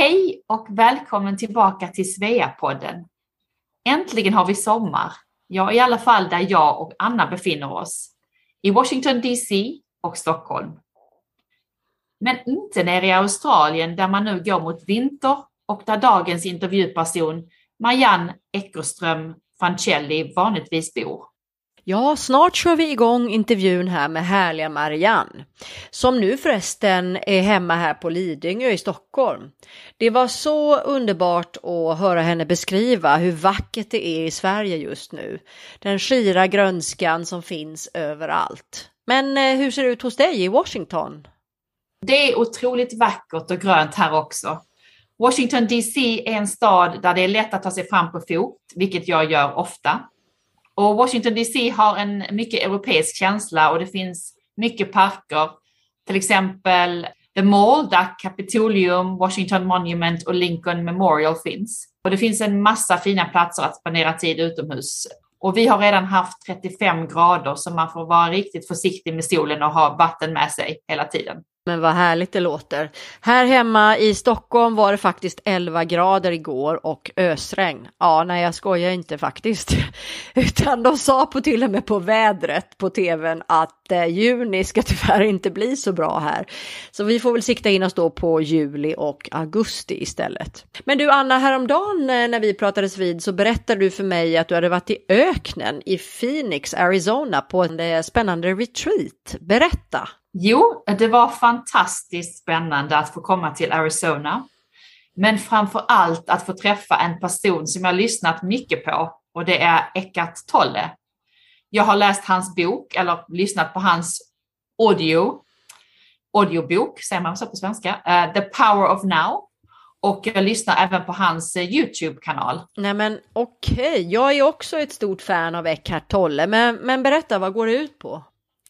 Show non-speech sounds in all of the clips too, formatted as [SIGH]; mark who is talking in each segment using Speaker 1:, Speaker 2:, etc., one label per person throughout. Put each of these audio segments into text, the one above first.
Speaker 1: Hej och välkommen tillbaka till Sveapodden. Äntligen har vi sommar. Ja, i alla fall där jag och Anna befinner oss. I Washington DC och Stockholm. Men inte nere i Australien där man nu går mot vinter och där dagens intervjuperson Marianne Eckerström Fancelli vanligtvis bor.
Speaker 2: Ja, snart kör vi igång intervjun här med härliga Marianne, som nu förresten är hemma här på Lidingö i Stockholm. Det var så underbart att höra henne beskriva hur vackert det är i Sverige just nu. Den skira grönskan som finns överallt. Men eh, hur ser det ut hos dig i Washington?
Speaker 1: Det är otroligt vackert och grönt här också. Washington DC är en stad där det är lätt att ta sig fram på fot, vilket jag gör ofta. Och Washington DC har en mycket europeisk känsla och det finns mycket parker, till exempel The Mall där Capitolium, Washington Monument och Lincoln Memorial finns. Och det finns en massa fina platser att spendera tid utomhus. Och vi har redan haft 35 grader så man får vara riktigt försiktig med solen och ha vatten med sig hela tiden.
Speaker 2: Men vad härligt det låter. Här hemma i Stockholm var det faktiskt 11 grader igår och ösregn. Ja, nej jag skojar inte faktiskt. [LAUGHS] Utan de sa på till och med på vädret på tvn att eh, juni ska tyvärr inte bli så bra här. Så vi får väl sikta in oss då på juli och augusti istället. Men du Anna, häromdagen eh, när vi pratades vid så berättade du för mig att du hade varit i öknen i Phoenix, Arizona på en eh, spännande retreat. Berätta!
Speaker 1: Jo, det var fantastiskt spännande att få komma till Arizona. Men framför allt att få träffa en person som jag lyssnat mycket på och det är Eckart Tolle. Jag har läst hans bok eller lyssnat på hans audio, audiobok, säger man så på svenska, uh, The Power of Now. Och jag lyssnar även på hans uh, YouTube-kanal.
Speaker 2: Nej men okej, okay. jag är också ett stort fan av Eckart Tolle, men, men berätta, vad går det ut på?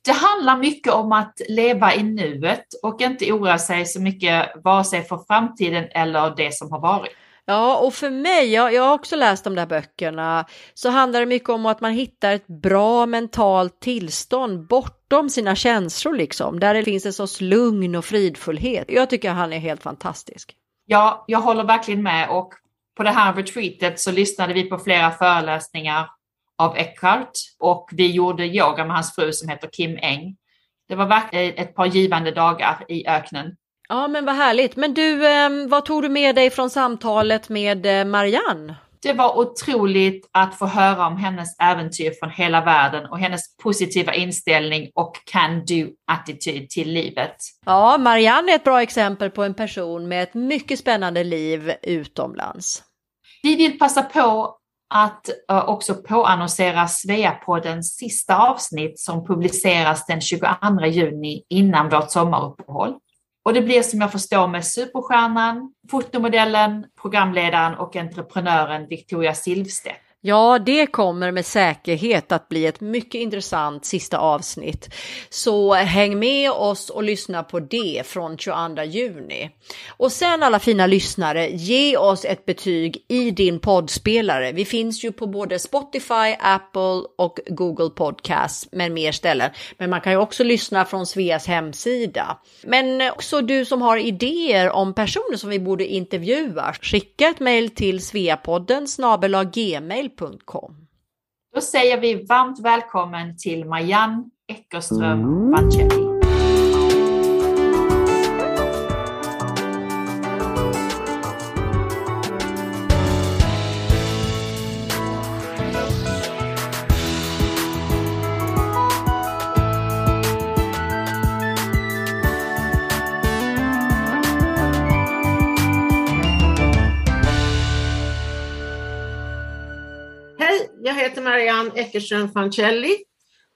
Speaker 1: Det handlar mycket om att leva i nuet och inte oroa sig så mycket vare sig för framtiden eller det som har varit.
Speaker 2: Ja, och för mig, jag, jag har också läst de där böckerna, så handlar det mycket om att man hittar ett bra mentalt tillstånd bortom sina känslor liksom, där det finns en sorts lugn och fridfullhet. Jag tycker han är helt fantastisk.
Speaker 1: Ja, jag håller verkligen med och på det här retreatet så lyssnade vi på flera föreläsningar av Eckhart och vi gjorde yoga med hans fru som heter Kim Eng. Det var verkligen ett par givande dagar i öknen.
Speaker 2: Ja, men vad härligt. Men du, ehm, vad tog du med dig från samtalet med eh, Marianne?
Speaker 1: Det var otroligt att få höra om hennes äventyr från hela världen och hennes positiva inställning och can-do-attityd till livet.
Speaker 2: Ja, Marianne är ett bra exempel på en person med ett mycket spännande liv utomlands.
Speaker 1: Vi vill passa på att eh, också påannonsera Sveapoddens sista avsnitt som publiceras den 22 juni innan vårt sommaruppehåll. Och det blir som jag förstår med superstjärnan, fotomodellen, programledaren och entreprenören Victoria Silvstedt.
Speaker 2: Ja, det kommer med säkerhet att bli ett mycket intressant sista avsnitt. Så häng med oss och lyssna på det från 22 juni. Och sen alla fina lyssnare, ge oss ett betyg i din poddspelare. Vi finns ju på både Spotify, Apple och Google Podcasts med mer ställen. Men man kan ju också lyssna från Sveas hemsida. Men också du som har idéer om personer som vi borde intervjua, skicka ett mejl till sveapodden snabel gmail gmail.com.
Speaker 1: Då säger vi varmt välkommen till Marianne Eckerström Vancelli.
Speaker 3: Heter Marianne Eckerström Fancelli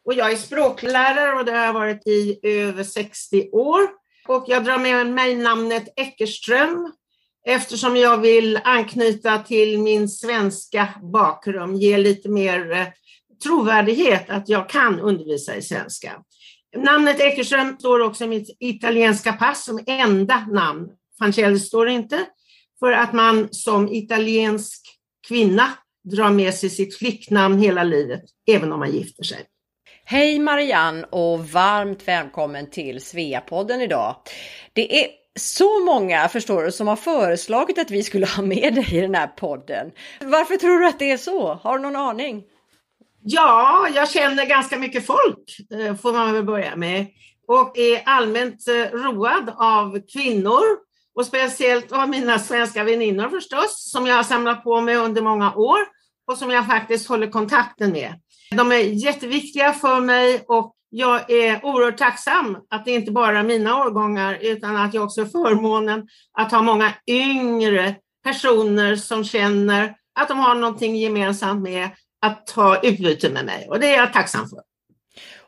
Speaker 3: och jag är språklärare och det har jag varit i över 60 år. Och jag drar med mig namnet Eckerström eftersom jag vill anknyta till min svenska bakgrund, ge lite mer eh, trovärdighet att jag kan undervisa i svenska. Namnet Eckerström står också i mitt italienska pass som enda namn. Fancelli står inte, för att man som italiensk kvinna drar med sig sitt flicknamn hela livet, även om man gifter sig.
Speaker 2: Hej Marianne och varmt välkommen till Sveapodden idag. Det är så många, förstår du, som har föreslagit att vi skulle ha med dig i den här podden. Varför tror du att det är så? Har du någon aning?
Speaker 3: Ja, jag känner ganska mycket folk, eh, får man väl börja med. Och är allmänt eh, road av kvinnor och speciellt av mina svenska väninnor förstås, som jag har samlat på mig under många år och som jag faktiskt håller kontakten med. De är jätteviktiga för mig och jag är oerhört tacksam att det inte bara är mina årgångar utan att jag också har förmånen att ha många yngre personer som känner att de har någonting gemensamt med att ha utbyte med mig och det är jag tacksam för.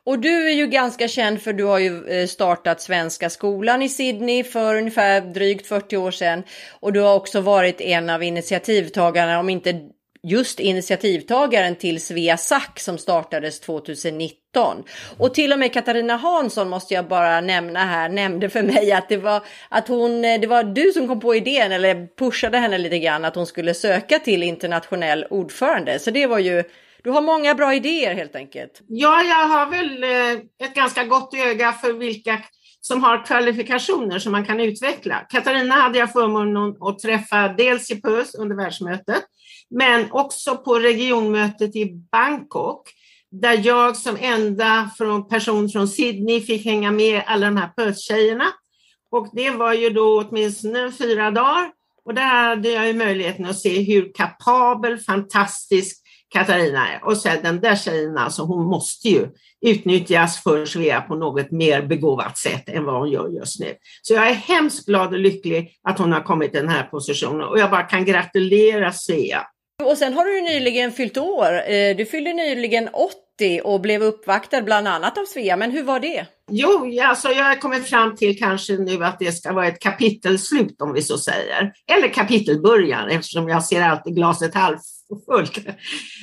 Speaker 2: Och du är ju ganska känd för du har ju eh, startat Svenska skolan i Sydney för ungefär drygt 40 år sedan. Och du har också varit en av initiativtagarna, om inte just initiativtagaren till Svea Sack som startades 2019. Och till och med Katarina Hansson måste jag bara nämna här, nämnde för mig att det var att hon, eh, det var du som kom på idén eller pushade henne lite grann att hon skulle söka till internationell ordförande. Så det var ju du har många bra idéer helt enkelt.
Speaker 3: Ja, jag har väl eh, ett ganska gott öga för vilka som har kvalifikationer som man kan utveckla. Katarina hade jag förmånen att träffa dels i PÖS under världsmötet, men också på regionmötet i Bangkok, där jag som enda person från Sydney fick hänga med alla de här PÖS-tjejerna. Och det var ju då åtminstone fyra dagar och där hade jag ju möjligheten att se hur kapabel, fantastisk Katarina är. Och sen den där tjejen, alltså, hon måste ju utnyttjas för Svea på något mer begåvat sätt än vad hon gör just nu. Så jag är hemskt glad och lycklig att hon har kommit i den här positionen och jag bara kan gratulera Svea.
Speaker 2: Och sen har du nyligen fyllt år. Eh, du fyllde nyligen 80 och blev uppvaktad bland annat av Svea. Men hur var det?
Speaker 3: Jo, alltså jag har kommit fram till kanske nu att det ska vara ett kapitelslut om vi så säger. Eller kapitelbörjan eftersom jag ser alltid glaset halvfullt.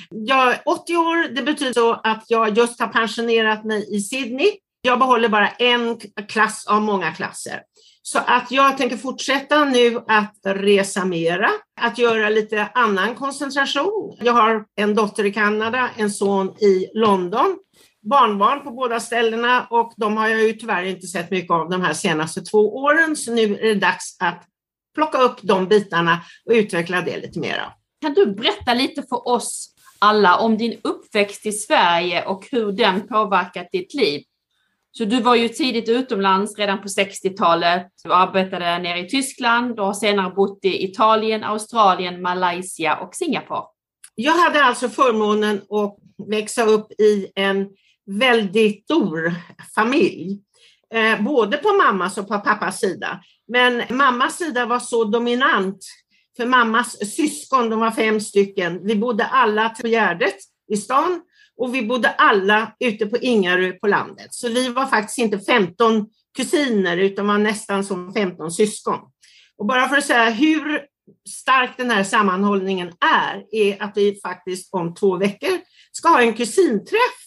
Speaker 3: Jag är 80 år, det betyder så att jag just har pensionerat mig i Sydney. Jag behåller bara en klass av många klasser. Så att jag tänker fortsätta nu att resa mera, att göra lite annan koncentration. Jag har en dotter i Kanada, en son i London, barnbarn på båda ställena och de har jag ju tyvärr inte sett mycket av de här senaste två åren. Så nu är det dags att plocka upp de bitarna och utveckla det lite mera.
Speaker 1: Kan du berätta lite för oss alla om din uppväxt i Sverige och hur den påverkat ditt liv? Så du var ju tidigt utomlands redan på 60-talet. Du arbetade nere i Tyskland och har senare bott i Italien, Australien, Malaysia och Singapore.
Speaker 3: Jag hade alltså förmånen att växa upp i en väldigt stor familj, eh, både på mammas och på pappas sida. Men mammas sida var så dominant, för mammas syskon, de var fem stycken, vi bodde alla på Gärdet i stan och vi bodde alla ute på Ingarö på landet. Så vi var faktiskt inte 15 kusiner utan var nästan som 15 syskon. Och bara för att säga hur stark den här sammanhållningen är, är att vi faktiskt om två veckor ska ha en kusinträff,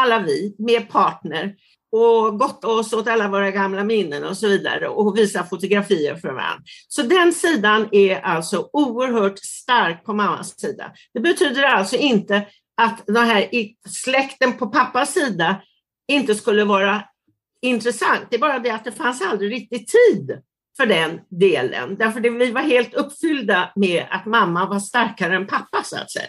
Speaker 3: alla vi, med partner och gotta oss åt alla våra gamla minnen och så vidare och visa fotografier för varandra. Så den sidan är alltså oerhört stark på mammas sida. Det betyder alltså inte att den här släkten på pappas sida inte skulle vara intressant. Det är bara det att det fanns aldrig riktigt tid för den delen. Därför att vi var helt uppfyllda med att mamma var starkare än pappa så att säga.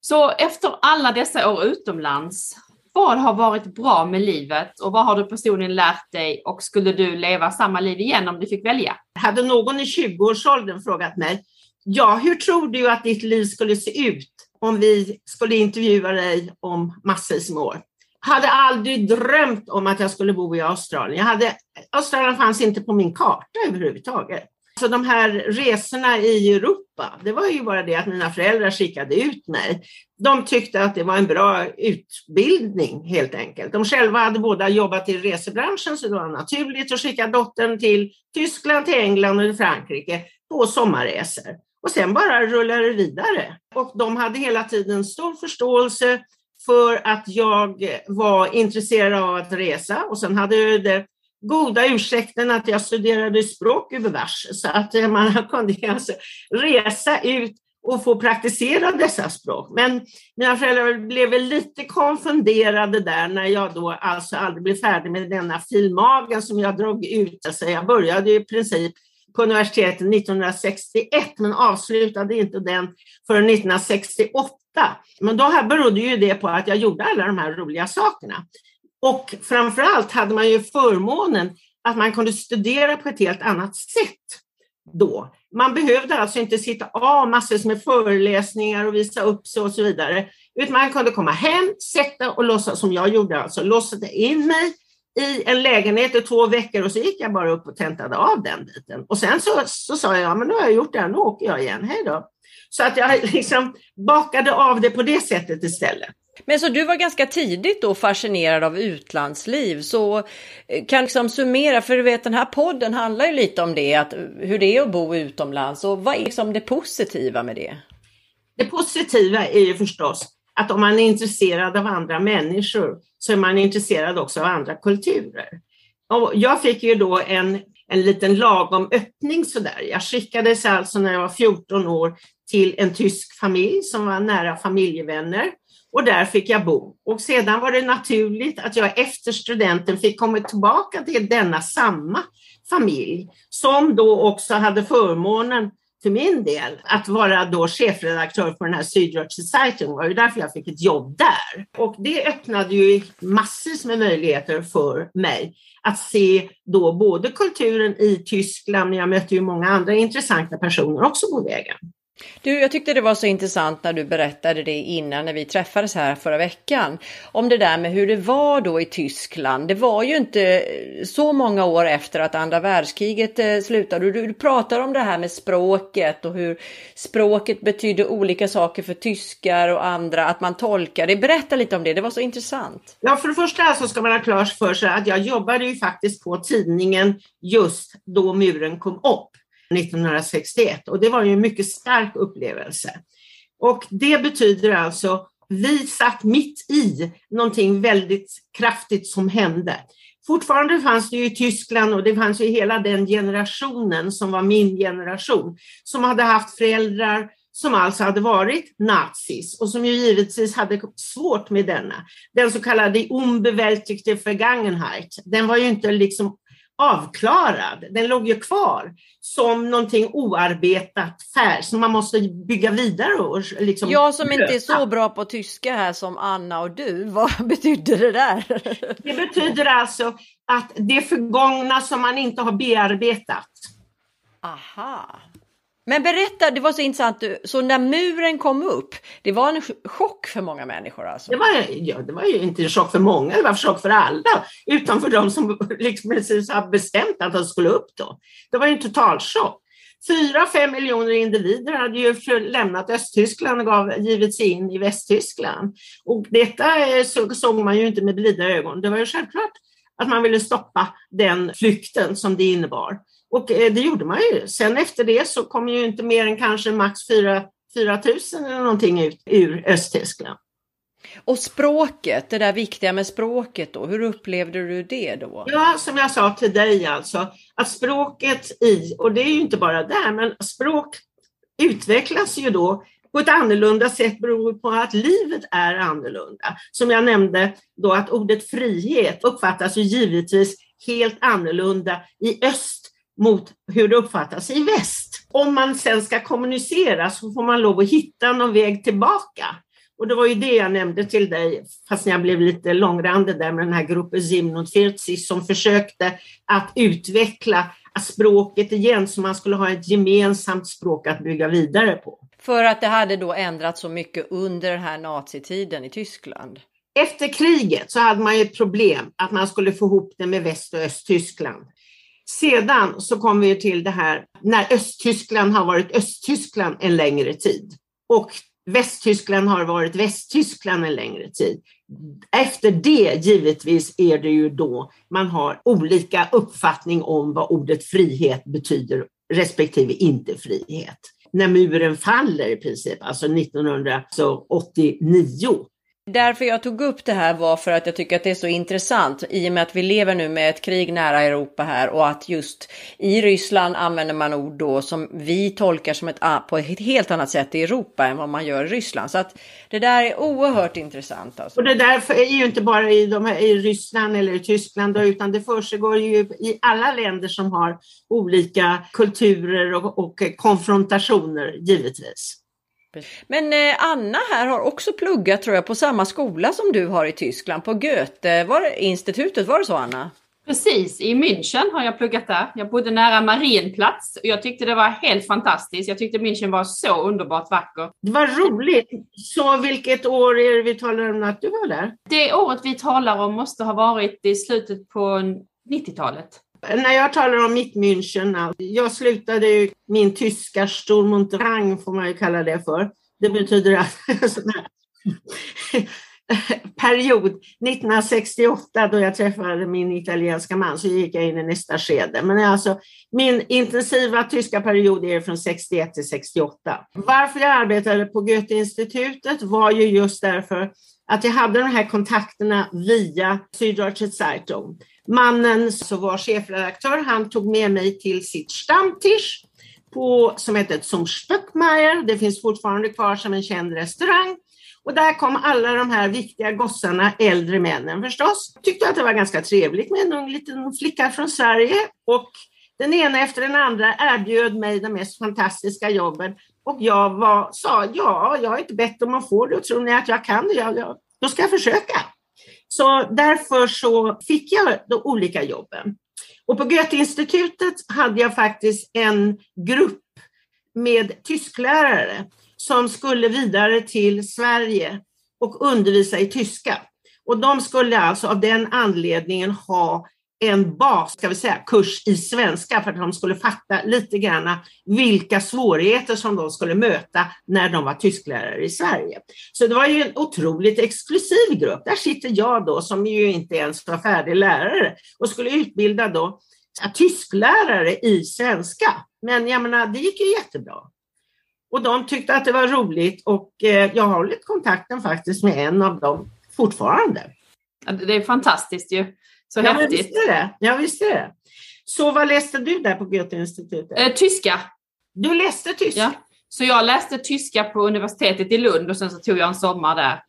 Speaker 1: Så efter alla dessa år utomlands, vad har varit bra med livet och vad har du personligen lärt dig och skulle du leva samma liv igen om du fick välja?
Speaker 3: Hade någon i 20-årsåldern frågat mig, ja, hur tror du att ditt liv skulle se ut om vi skulle intervjua dig om massvis med år? Hade aldrig drömt om att jag skulle bo i Australien. Jag hade, Australien fanns inte på min karta överhuvudtaget. Så de här resorna i Europa, det var ju bara det att mina föräldrar skickade ut mig. De tyckte att det var en bra utbildning helt enkelt. De själva hade båda jobbat i resebranschen så det var naturligt att skicka dottern till Tyskland, till England och Frankrike på sommarresor. Och sen bara rullade det vidare. Och de hade hela tiden stor förståelse för att jag var intresserad av att resa och sen hade jag det goda ursäkten att jag studerade språk gubevars så att eh, man [LAUGHS] kunde alltså resa ut och få praktisera dessa språk. Men mina föräldrar blev väl lite konfunderade där när jag då alltså aldrig blev färdig med denna filmagen som jag drog ut. Alltså jag började i princip på universitetet 1961 men avslutade inte den förrän 1968. Men då berodde ju det på att jag gjorde alla de här roliga sakerna. Och framförallt hade man ju förmånen att man kunde studera på ett helt annat sätt då. Man behövde alltså inte sitta av massor med föreläsningar och visa upp sig och så vidare, utan man kunde komma hem, sätta och låtsas som jag gjorde alltså, låsa in mig i en lägenhet i två veckor och så gick jag bara upp och tentade av den biten. Och sen så, så sa jag, ja, men nu har jag gjort det, nu åker jag igen, hej då. Så att jag [LAUGHS] liksom bakade av det på det sättet istället.
Speaker 2: Men så du var ganska tidigt då fascinerad av utlandsliv, så eh, kan liksom summera, för du vet den här podden handlar ju lite om det, att hur det är att bo utomlands och vad är liksom det positiva med det?
Speaker 3: Det positiva är ju förstås att om man är intresserad av andra människor så är man intresserad också av andra kulturer. Och jag fick ju då en, en liten lagom öppning sådär. Jag skickades alltså när jag var 14 år till en tysk familj som var nära familjevänner och där fick jag bo. Och sedan var det naturligt att jag efter studenten fick komma tillbaka till denna samma familj som då också hade förmånen för min del att vara då chefredaktör på den här Süddeutsche Society Det var ju därför jag fick ett jobb där. Och det öppnade ju massor med möjligheter för mig att se då både kulturen i Tyskland, men jag mötte ju många andra intressanta personer också på vägen.
Speaker 2: Du, jag tyckte det var så intressant när du berättade det innan när vi träffades här förra veckan. Om det där med hur det var då i Tyskland. Det var ju inte eh, så många år efter att andra världskriget eh, slutade. Du, du pratar om det här med språket och hur språket betydde olika saker för tyskar och andra, att man tolkar det. Berätta lite om det, det var så intressant.
Speaker 3: Ja, för det första så ska man ha klart för sig att jag jobbade ju faktiskt på tidningen just då muren kom upp. 1961 och det var ju en mycket stark upplevelse. Och det betyder alltså, vi satt mitt i någonting väldigt kraftigt som hände. Fortfarande fanns det ju i Tyskland och det fanns ju hela den generationen som var min generation, som hade haft föräldrar som alltså hade varit nazis och som ju givetvis hade svårt med denna. Den så kallade unbewältigte Vergangenheit, den var ju inte liksom avklarad. Den låg ju kvar som någonting oarbetat färg som man måste bygga vidare och liksom
Speaker 2: Jag som inte är så bra på tyska här som Anna och du, [LAUGHS] vad betyder det där?
Speaker 3: Det betyder alltså att det förgångna som man inte har bearbetat.
Speaker 2: Aha. Men berätta, det var så intressant. Så när muren kom upp, det var en chock för många människor alltså?
Speaker 3: Det var, ja, det var ju inte en chock för många, det var en chock för alla, utom för de som [LAUGHS] liksom precis hade bestämt att de skulle upp då. Det var ju en totalchock. Fyra, fem miljoner individer hade ju lämnat Östtyskland och gav, givit sig in i Västtyskland. Och detta eh, så, såg man ju inte med blida ögon. Det var ju självklart att man ville stoppa den flykten som det innebar. Och eh, det gjorde man ju. Sen efter det så kom ju inte mer än kanske max 4, 4 000 eller någonting ut ur Östtyskland.
Speaker 2: Och språket, det där viktiga med språket då, hur upplevde du det då?
Speaker 3: Ja, som jag sa till dig alltså, att språket i, och det är ju inte bara där, men språk utvecklas ju då på ett annorlunda sätt beroende på att livet är annorlunda. Som jag nämnde då att ordet frihet uppfattas ju givetvis helt annorlunda i öst mot hur det uppfattas i väst. Om man sen ska kommunicera så får man lov att hitta någon väg tillbaka. Och det var ju det jag nämnde till dig, fast jag blev lite långrandig där med den här gruppen Zimnot som försökte att utveckla språket igen så man skulle ha ett gemensamt språk att bygga vidare på.
Speaker 2: För att det hade då ändrats så mycket under den här nazitiden i Tyskland?
Speaker 3: Efter kriget så hade man ju ett problem att man skulle få ihop det med Väst och Östtyskland. Sedan så kommer vi till det här när Östtyskland har varit Östtyskland en längre tid och Västtyskland har varit Västtyskland en längre tid. Efter det givetvis är det ju då man har olika uppfattning om vad ordet frihet betyder respektive inte frihet. När muren faller i princip, alltså 1989
Speaker 2: Därför jag tog upp det här var för att jag tycker att det är så intressant i och med att vi lever nu med ett krig nära Europa här och att just i Ryssland använder man ord då som vi tolkar som ett på ett helt annat sätt i Europa än vad man gör i Ryssland. Så att det där är oerhört intressant. Alltså.
Speaker 3: Och det där är ju inte bara i, de här, i Ryssland eller i Tyskland då, utan det försiggår ju i alla länder som har olika kulturer och, och konfrontationer givetvis.
Speaker 2: Men eh, Anna här har också pluggat tror jag på samma skola som du har i Tyskland på Goethe var det, institutet, var det så Anna?
Speaker 1: Precis, i München har jag pluggat där. Jag bodde nära Marienplatz och jag tyckte det var helt fantastiskt. Jag tyckte München var så underbart vacker.
Speaker 3: Det var roligt. Så vilket år är det vi talar om att du var där?
Speaker 1: Det året vi talar om måste ha varit i slutet på 90-talet.
Speaker 3: När jag talar om mitt München, alltså, jag slutade ju min tyska Sturmundrang får man ju kalla det för. Det betyder att [LAUGHS] period 1968 då jag träffade min italienska man så gick jag in i nästa skede. Men alltså, min intensiva tyska period är från 61 till 68. Varför jag arbetade på Goethe-institutet var ju just därför att jag hade de här kontakterna via Süddeutsche Zeitung. Mannen som var chefredaktör, han tog med mig till sitt Stammtisch på, som hette Zum Spöckmeier. Det finns fortfarande kvar som en känd restaurang. Och där kom alla de här viktiga gossarna, äldre männen förstås. Tyckte att det var ganska trevligt med en ung liten flicka från Sverige. Och den ena efter den andra erbjöd mig de mest fantastiska jobben. Och jag var, sa, ja, jag har inte bett om att få det och tror ni att jag kan det, ja, ja, då ska jag försöka. Så därför så fick jag de olika jobben. Och på Göteinstitutet hade jag faktiskt en grupp med tysklärare som skulle vidare till Sverige och undervisa i tyska. Och de skulle alltså av den anledningen ha en bas, ska vi säga, kurs i svenska för att de skulle fatta lite grann vilka svårigheter som de skulle möta när de var tysklärare i Sverige. Så det var ju en otroligt exklusiv grupp. Där sitter jag då som ju inte ens var färdig lärare och skulle utbilda då tysklärare i svenska. Men jag menar, det gick ju jättebra. Och de tyckte att det var roligt och eh, jag har hållit kontakten faktiskt med en av dem fortfarande.
Speaker 1: Det är fantastiskt ju. Så ja, häftigt.
Speaker 3: Visst är det. Ja, visst är det. Så vad läste du där på Goethe-institutet?
Speaker 1: Eh, tyska.
Speaker 3: Du läste tyska? Ja.
Speaker 1: Så jag läste tyska på universitetet i Lund och sen så tog jag en sommar där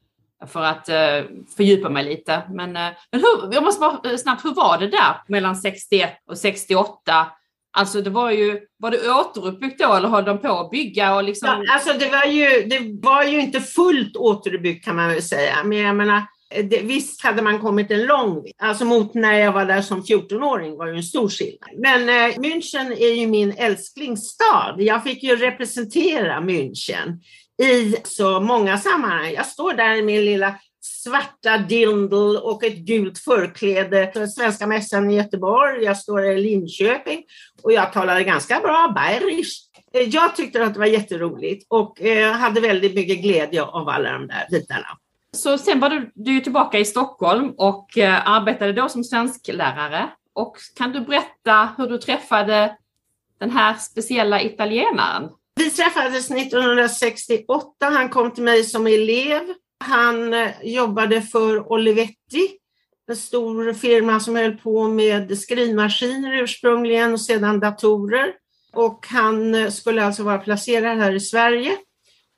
Speaker 1: för att eh, fördjupa mig lite. Men, eh, men hur, jag måste bara eh, snabbt, hur var det där mellan 61 och 68? Alltså det var ju, var det återuppbyggt då eller höll de på att bygga? Och liksom...
Speaker 3: ja, alltså det var, ju, det var ju inte fullt återuppbyggt kan man väl säga, men jag menar Eh, det, visst hade man kommit en lång bit. Alltså mot när jag var där som 14-åring var ju en stor skillnad. Men eh, München är ju min älsklingsstad. Jag fick ju representera München i så många sammanhang. Jag står där i min lilla svarta dindel och ett gult förkläde. Svenska mässan i Göteborg, jag står i Linköping och jag talade ganska bra bayerisch. Eh, jag tyckte att det var jätteroligt och eh, hade väldigt mycket glädje av alla de där bitarna.
Speaker 1: Så sen var du, du tillbaka i Stockholm och eh, arbetade då som svensklärare. Och kan du berätta hur du träffade den här speciella italienaren?
Speaker 3: Vi träffades 1968. Han kom till mig som elev. Han eh, jobbade för Olivetti, en stor firma som höll på med skrivmaskiner ursprungligen och sedan datorer. Och han eh, skulle alltså vara placerad här i Sverige.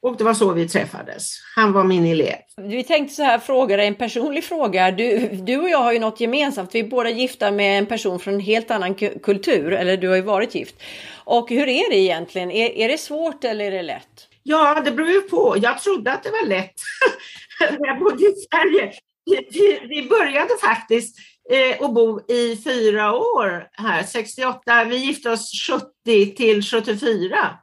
Speaker 3: Och det var så vi träffades. Han var min elev.
Speaker 2: Vi tänkte så här fråga dig en personlig fråga. Du, du och jag har ju något gemensamt. Vi är båda gifta med en person från en helt annan kultur. Eller du har ju varit gift. Och hur är det egentligen? Är, är det svårt eller är det lätt?
Speaker 3: Ja, det beror ju på. Jag trodde att det var lätt [LAUGHS] när jag bodde i Sverige. Vi, vi började faktiskt eh, att bo i fyra år här, 68. Vi gifte oss 70 till 74.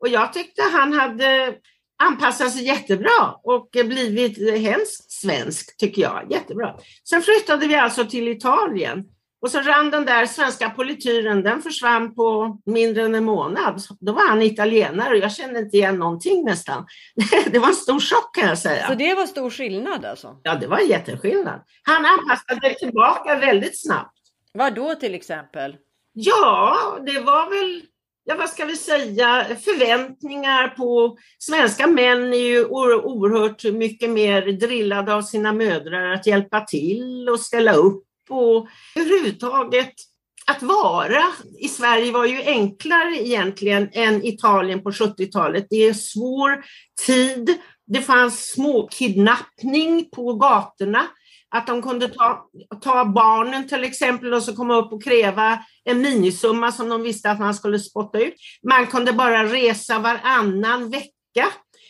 Speaker 3: Och jag tyckte han hade anpassat sig jättebra och blivit hemskt svensk, tycker jag. Jättebra. Sen flyttade vi alltså till Italien och så rann den där svenska polityren, den försvann på mindre än en månad. Då var han italienare och jag kände inte igen någonting nästan. [LAUGHS] Det var en stor chock kan jag säga.
Speaker 2: Så det var stor skillnad alltså?
Speaker 3: Ja, det var en jätteskillnad. Han anpassade tillbaka väldigt snabbt.
Speaker 2: Vad då till exempel?
Speaker 3: Ja, det var väl ja vad ska vi säga, förväntningar på, svenska män är ju oerhört mycket mer drillade av sina mödrar att hjälpa till och ställa upp och överhuvudtaget att vara i Sverige var ju enklare egentligen än Italien på 70-talet. Det är svår tid. Det fanns småkidnappning på gatorna. Att de kunde ta, ta barnen till exempel och så komma upp och kräva en minisumma som de visste att man skulle spotta ut. Man kunde bara resa varannan vecka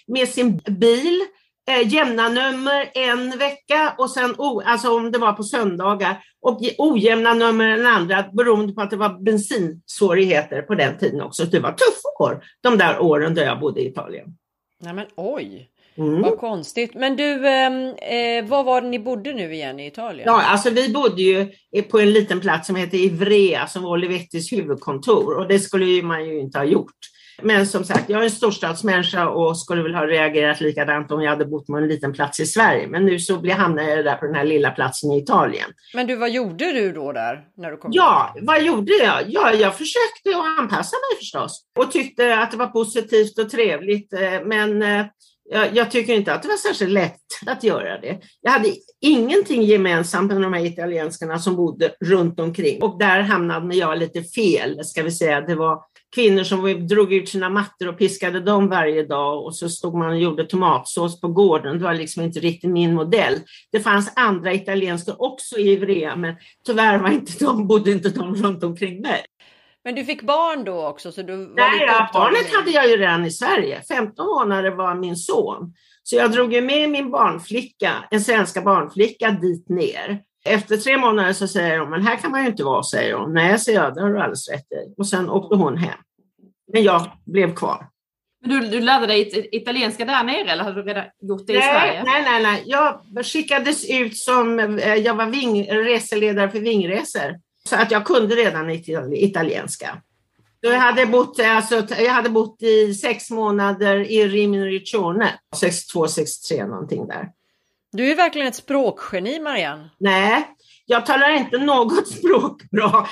Speaker 3: med sin bil eh, jämna nummer en vecka och sen, oh, alltså om det var på söndagar, och ojämna nummer en andra beroende på att det var bensinsvårigheter på den tiden också. Det var tuffa år, de där åren då jag bodde i Italien.
Speaker 2: Nej men oj! Mm. Vad konstigt. Men du, ehm, eh, var var det ni bodde nu igen i Italien?
Speaker 3: Ja, alltså vi bodde ju på en liten plats som heter Ivrea som var Olivettis huvudkontor och det skulle man ju inte ha gjort. Men som sagt, jag är en storstadsmänniska och skulle väl ha reagerat likadant om jag hade bott på en liten plats i Sverige. Men nu så hamnade jag där på den här lilla platsen i Italien.
Speaker 2: Men du, vad gjorde du då där? När du kom
Speaker 3: ja, dit? vad gjorde jag? Ja, jag försökte att anpassa mig förstås och tyckte att det var positivt och trevligt. Eh, men eh, jag, jag, tycker inte att det var särskilt lätt att göra det. Jag hade ingenting gemensamt med de här italienskarna som bodde runt omkring och där hamnade jag lite fel, ska vi säga. Det var kvinnor som drog ut sina mattor och piskade dem varje dag och så stod man och gjorde tomatsås på gården. Det var liksom inte riktigt min modell. Det fanns andra italienskor också i Ivrea, men tyvärr var inte de, bodde inte de runt omkring mig.
Speaker 2: Men du fick barn då också? Så du
Speaker 3: var Nej, ja, barnet hade jag ju redan i Sverige. 15 månader var min son. Så jag drog ju med min barnflicka, en svenska barnflicka, dit ner. Efter tre månader så säger hon, men här kan man ju inte vara, säger hon. Nej, säger jag, det har du alldeles rätt i. Och sen åkte hon hem. Men jag blev kvar.
Speaker 1: Men du, du lärde dig italienska där nere eller hade du redan gjort det
Speaker 3: nej,
Speaker 1: i Sverige?
Speaker 3: Nej, nej, nej. Jag skickades ut som, eh, jag var ving, reseledare för vingresor. Så att jag kunde redan italienska. Så jag, hade bott, alltså, jag hade bott i sex månader i Rimini Riccione, 62, 63 någonting där.
Speaker 2: Du är verkligen ett språkgeni, Marianne.
Speaker 3: Nej, jag talar inte något [LAUGHS] språk bra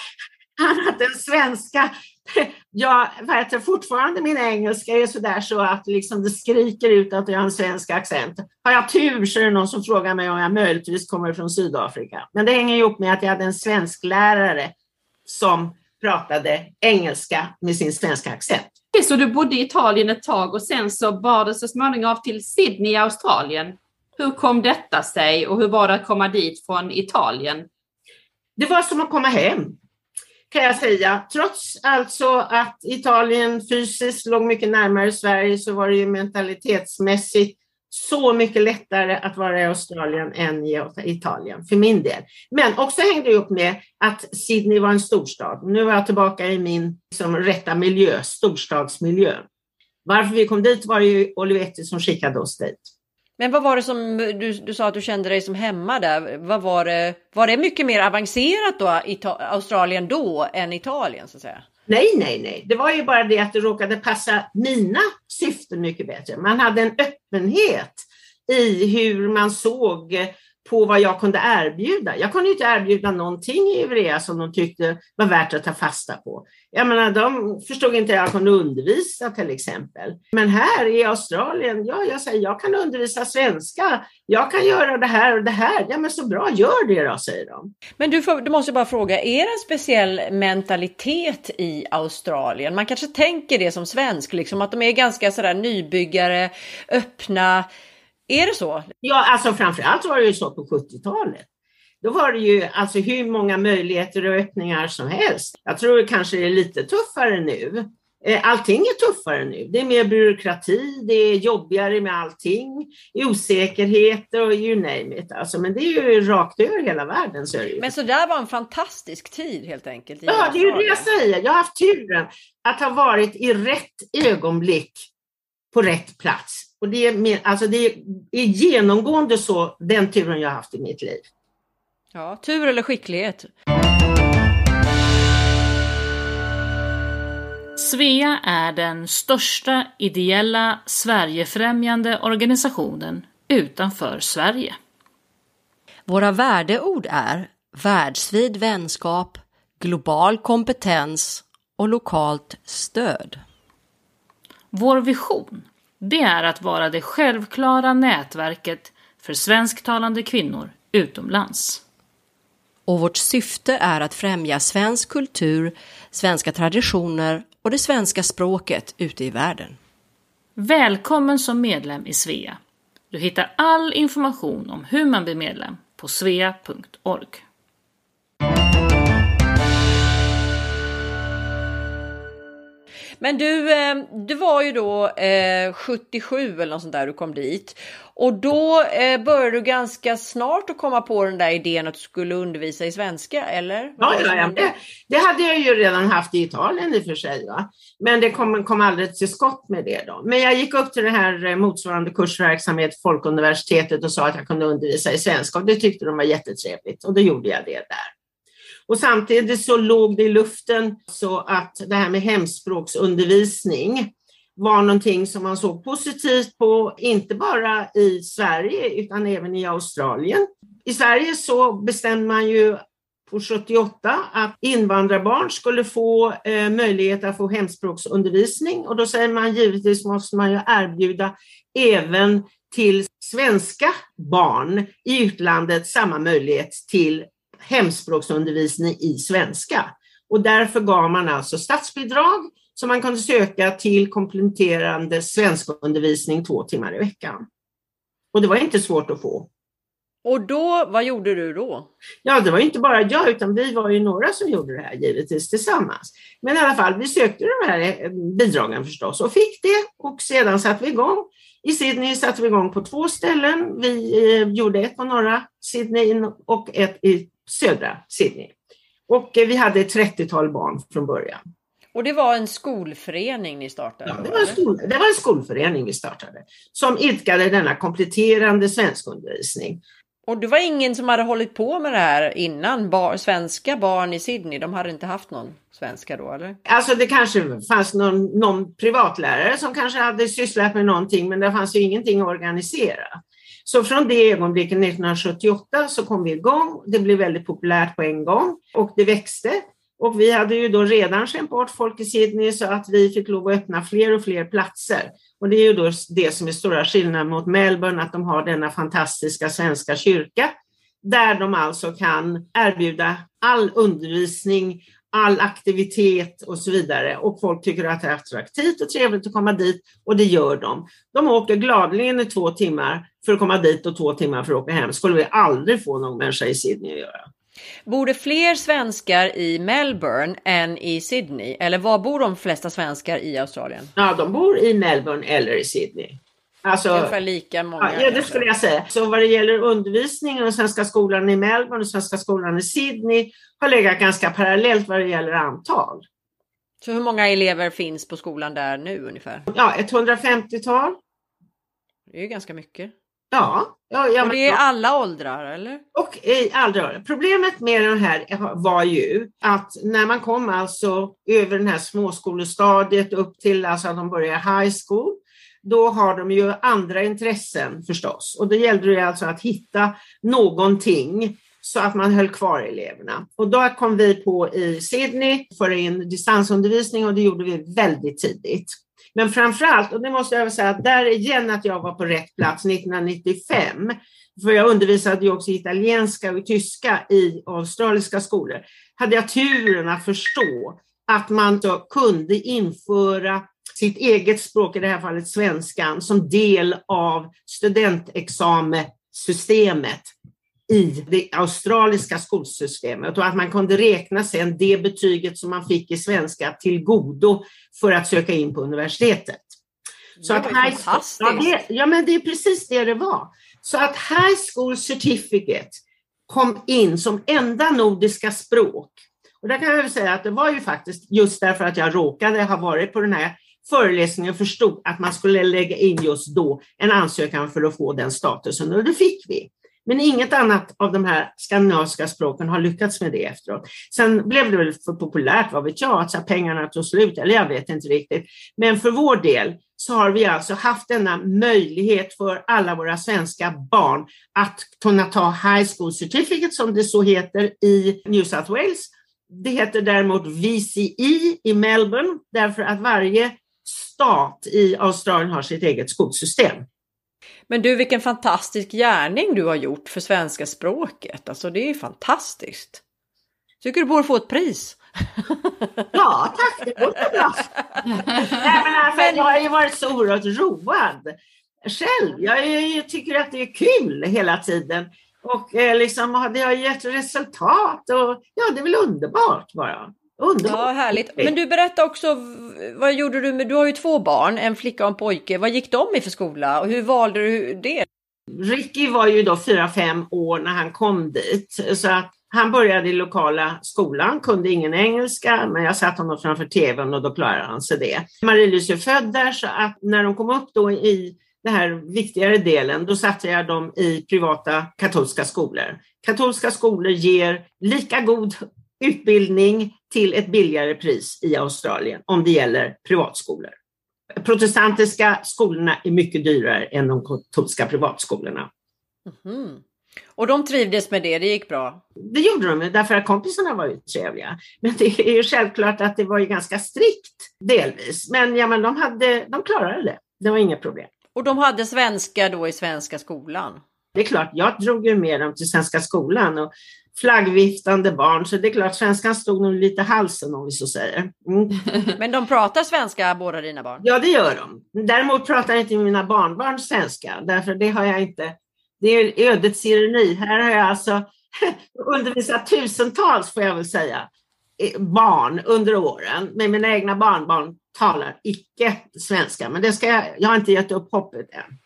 Speaker 3: annat än svenska. [LAUGHS] Jag vet, fortfarande min engelska är sådär så att liksom det skriker ut att jag har en svensk accent. Har jag tur så är det någon som frågar mig om jag möjligtvis kommer från Sydafrika. Men det hänger ihop med att jag hade en svensk lärare som pratade engelska med sin svenska accent.
Speaker 1: Så du bodde i Italien ett tag och sen så bar det så småningom av till Sydney i Australien. Hur kom detta sig och hur var det att komma dit från Italien?
Speaker 3: Det var som att komma hem kan jag säga. Trots alltså att Italien fysiskt låg mycket närmare Sverige så var det ju mentalitetsmässigt så mycket lättare att vara i Australien än i Italien, för min del. Men också hängde det upp med att Sydney var en storstad. Nu var jag tillbaka i min liksom, rätta miljö, storstadsmiljö. Varför vi kom dit var det ju Olivetti som skickade oss dit.
Speaker 2: Men vad var det som du, du sa att du kände dig som hemma där? Vad var det? Var det mycket mer avancerat då i Australien då än Italien så att säga?
Speaker 3: Nej, nej, nej. Det var ju bara det att det råkade passa mina syften mycket bättre. Man hade en öppenhet i hur man såg på vad jag kunde erbjuda. Jag kunde inte erbjuda någonting i Ivrea som de tyckte var värt att ta fasta på. Jag menar, de förstod inte att jag kunde undervisa till exempel. Men här i Australien, ja, jag säger jag kan undervisa svenska. Jag kan göra det här och det här. Ja, men så bra, gör det då, säger de.
Speaker 2: Men du, får, du måste bara fråga, är det en speciell mentalitet i Australien? Man kanske tänker det som svensk, liksom att de är ganska sådär nybyggare, öppna är det så?
Speaker 3: Ja, alltså framförallt var det ju så på 70-talet. Då var det ju alltså hur många möjligheter och öppningar som helst. Jag tror det kanske är lite tuffare nu. Eh, allting är tuffare nu. Det är mer byråkrati, det är jobbigare med allting, osäkerheter och you name it. Alltså, men det är ju rakt över hela världen. Så
Speaker 2: Men så där var en fantastisk tid helt enkelt?
Speaker 3: Ja, det är ju det jag säger. Jag har haft turen att ha varit i rätt ögonblick på rätt plats. Och det, är alltså det är genomgående så, den turen jag har haft i mitt liv.
Speaker 2: Ja, tur eller skicklighet.
Speaker 4: Svea är den största ideella Sverigefrämjande organisationen utanför Sverige.
Speaker 2: Våra värdeord är världsvid vänskap, global kompetens och lokalt stöd.
Speaker 4: Vår vision, det är att vara det självklara nätverket för svensktalande kvinnor utomlands.
Speaker 2: Och vårt syfte är att främja svensk kultur, svenska traditioner och det svenska språket ute i världen.
Speaker 4: Välkommen som medlem i Svea. Du hittar all information om hur man blir medlem på svea.org.
Speaker 2: Men du, eh, du var ju då eh, 77 eller något sånt där du kom dit. Och då eh, började du ganska snart att komma på den där idén att du skulle undervisa i svenska, eller?
Speaker 3: Ja, ja, ja. Det, det hade jag ju redan haft i Italien i och för sig. Va? Men det kom, kom aldrig till skott med det då. Men jag gick upp till det här eh, motsvarande kursverksamhet, Folkuniversitetet och sa att jag kunde undervisa i svenska och det tyckte de var jättetrevligt och då gjorde jag det där. Och samtidigt så låg det i luften så att det här med hemspråksundervisning var någonting som man såg positivt på, inte bara i Sverige utan även i Australien. I Sverige så bestämde man ju på 78 att invandrarbarn skulle få eh, möjlighet att få hemspråksundervisning och då säger man givetvis måste man ju erbjuda även till svenska barn i utlandet samma möjlighet till hemspråksundervisning i svenska. Och därför gav man alltså statsbidrag som man kunde söka till kompletterande svenskundervisning två timmar i veckan. Och det var inte svårt att få.
Speaker 2: Och då, vad gjorde du då?
Speaker 3: Ja, det var inte bara jag, utan vi var ju några som gjorde det här givetvis tillsammans. Men i alla fall, vi sökte de här eh, bidragen förstås och fick det och sedan satte vi igång. I Sydney satte vi igång på två ställen. Vi eh, gjorde ett på norra Sydney och ett i södra Sydney. Och eh, vi hade ett 30-tal barn från början.
Speaker 2: Och det var en skolförening ni startade?
Speaker 3: Ja, det var, en skol, det var en skolförening vi startade som idkade denna kompletterande svenskundervisning.
Speaker 2: Och det var ingen som hade hållit på med det här innan? Bar, svenska barn i Sydney, de hade inte haft någon svenska då eller?
Speaker 3: Alltså det kanske fanns någon, någon privatlärare som kanske hade sysslat med någonting men det fanns ju ingenting att organisera. Så från det ögonblicket 1978 så kom vi igång. Det blev väldigt populärt på en gång och det växte. Och vi hade ju då redan skämt bort folk i Sydney så att vi fick lov att öppna fler och fler platser. Och det är ju då det som är stora skillnaden mot Melbourne, att de har denna fantastiska svenska kyrka där de alltså kan erbjuda all undervisning, all aktivitet och så vidare. Och folk tycker att det är attraktivt och trevligt att komma dit och det gör de. De åker gladeligen i två timmar för att komma dit och två timmar för att åka hem. skulle vi aldrig få någon människa i Sydney att göra.
Speaker 2: Bor det fler svenskar i Melbourne än i Sydney? Eller var bor de flesta svenskar i Australien?
Speaker 3: Ja, de bor i Melbourne eller i Sydney.
Speaker 2: Alltså, Ungefär lika många?
Speaker 3: Ja, det skulle jag säga. Så vad det gäller undervisningen och Svenska skolan i Melbourne och Svenska skolan i Sydney har legat ganska parallellt vad det gäller antal.
Speaker 2: Så hur många elever finns på skolan där nu ungefär?
Speaker 3: Ja, ett 150-tal.
Speaker 2: Det är ju ganska mycket.
Speaker 3: Ja. ja, ja
Speaker 2: och det är alla åldrar eller?
Speaker 3: Och i alla åldrar. Problemet med den här var ju att när man kom alltså över den här småskolestadiet upp till alltså att de börjar high school, då har de ju andra intressen förstås. Och då gällde det alltså att hitta någonting så att man höll kvar eleverna. Och då kom vi på i Sydney för in distansundervisning och det gjorde vi väldigt tidigt. Men framförallt, och det måste jag säga, där igen att jag var på rätt plats 1995, för jag undervisade ju också italienska och tyska i australiska skolor, hade jag turen att förstå att man då kunde införa sitt eget språk, i det här fallet svenskan, som del av studentexamensystemet i det australiska skolsystemet och att man kunde räkna sen det betyget som man fick i svenska till godo för att söka in på universitetet.
Speaker 2: Så det att high school,
Speaker 3: ja, det, ja, men det är precis det det var. Så att High School Certificate kom in som enda nordiska språk. Och där kan jag säga att det var ju faktiskt just därför att jag råkade ha varit på den här föreläsningen och förstod att man skulle lägga in just då en ansökan för att få den statusen och det fick vi. Men inget annat av de här skandinaviska språken har lyckats med det efteråt. Sen blev det väl för populärt, vad vet jag, att pengarna tog slut, eller jag vet inte riktigt. Men för vår del så har vi alltså haft denna möjlighet för alla våra svenska barn att kunna ta High School Certificate, som det så heter, i New South Wales Det heter däremot VCE i Melbourne därför att varje stat i Australien har sitt eget skolsystem.
Speaker 2: Men du, vilken fantastisk gärning du har gjort för svenska språket. Alltså det är fantastiskt. Tycker du borde få ett pris. [LAUGHS]
Speaker 3: Ja, tack, det låter bra. Nej, men alltså, jag har ju varit så oerhört road själv. Jag, jag tycker att det är kul hela tiden. Och eh, liksom, det har gett resultat och ja, det är väl underbart bara. Underbart.
Speaker 2: Ja, härligt. Men du berätta också, vad gjorde du med, du har ju två barn, en flicka och en pojke. Vad gick de i för skola och hur valde du det?
Speaker 3: Ricky var ju då fyra fem år när han kom dit. Så att han började i lokala skolan, kunde ingen engelska, men jag satte honom framför tvn och då klarade han sig det. Marie-Louise är född där, så att när de kom upp då i den här viktigare delen, då satte jag dem i privata katolska skolor. Katolska skolor ger lika god utbildning till ett billigare pris i Australien om det gäller privatskolor. Protestantiska skolorna är mycket dyrare än de katolska privatskolorna.
Speaker 2: Mm. Och de trivdes med det, det gick bra?
Speaker 3: Det gjorde de, därför att kompisarna var ju trevliga. Men det är ju självklart att det var ju ganska strikt delvis. Men, ja, men de, hade, de klarade det, det var inget problem.
Speaker 2: Och de hade svenska då i svenska skolan?
Speaker 3: Det är klart, jag drog ju med dem till svenska skolan och flaggviftande barn, så det är klart svenskan stod nog lite halsen om vi så säger. Mm. [LAUGHS]
Speaker 2: Men de pratar svenska båda dina barn?
Speaker 3: Ja, det gör de. Däremot pratar inte mina barnbarn svenska, därför det har jag inte. Det är ödets ironi. Här har jag alltså [LAUGHS] undervisat tusentals, får jag väl säga, barn under åren, men mina egna barnbarn talar icke svenska. Men det ska jag, jag har inte gett upp hoppet än.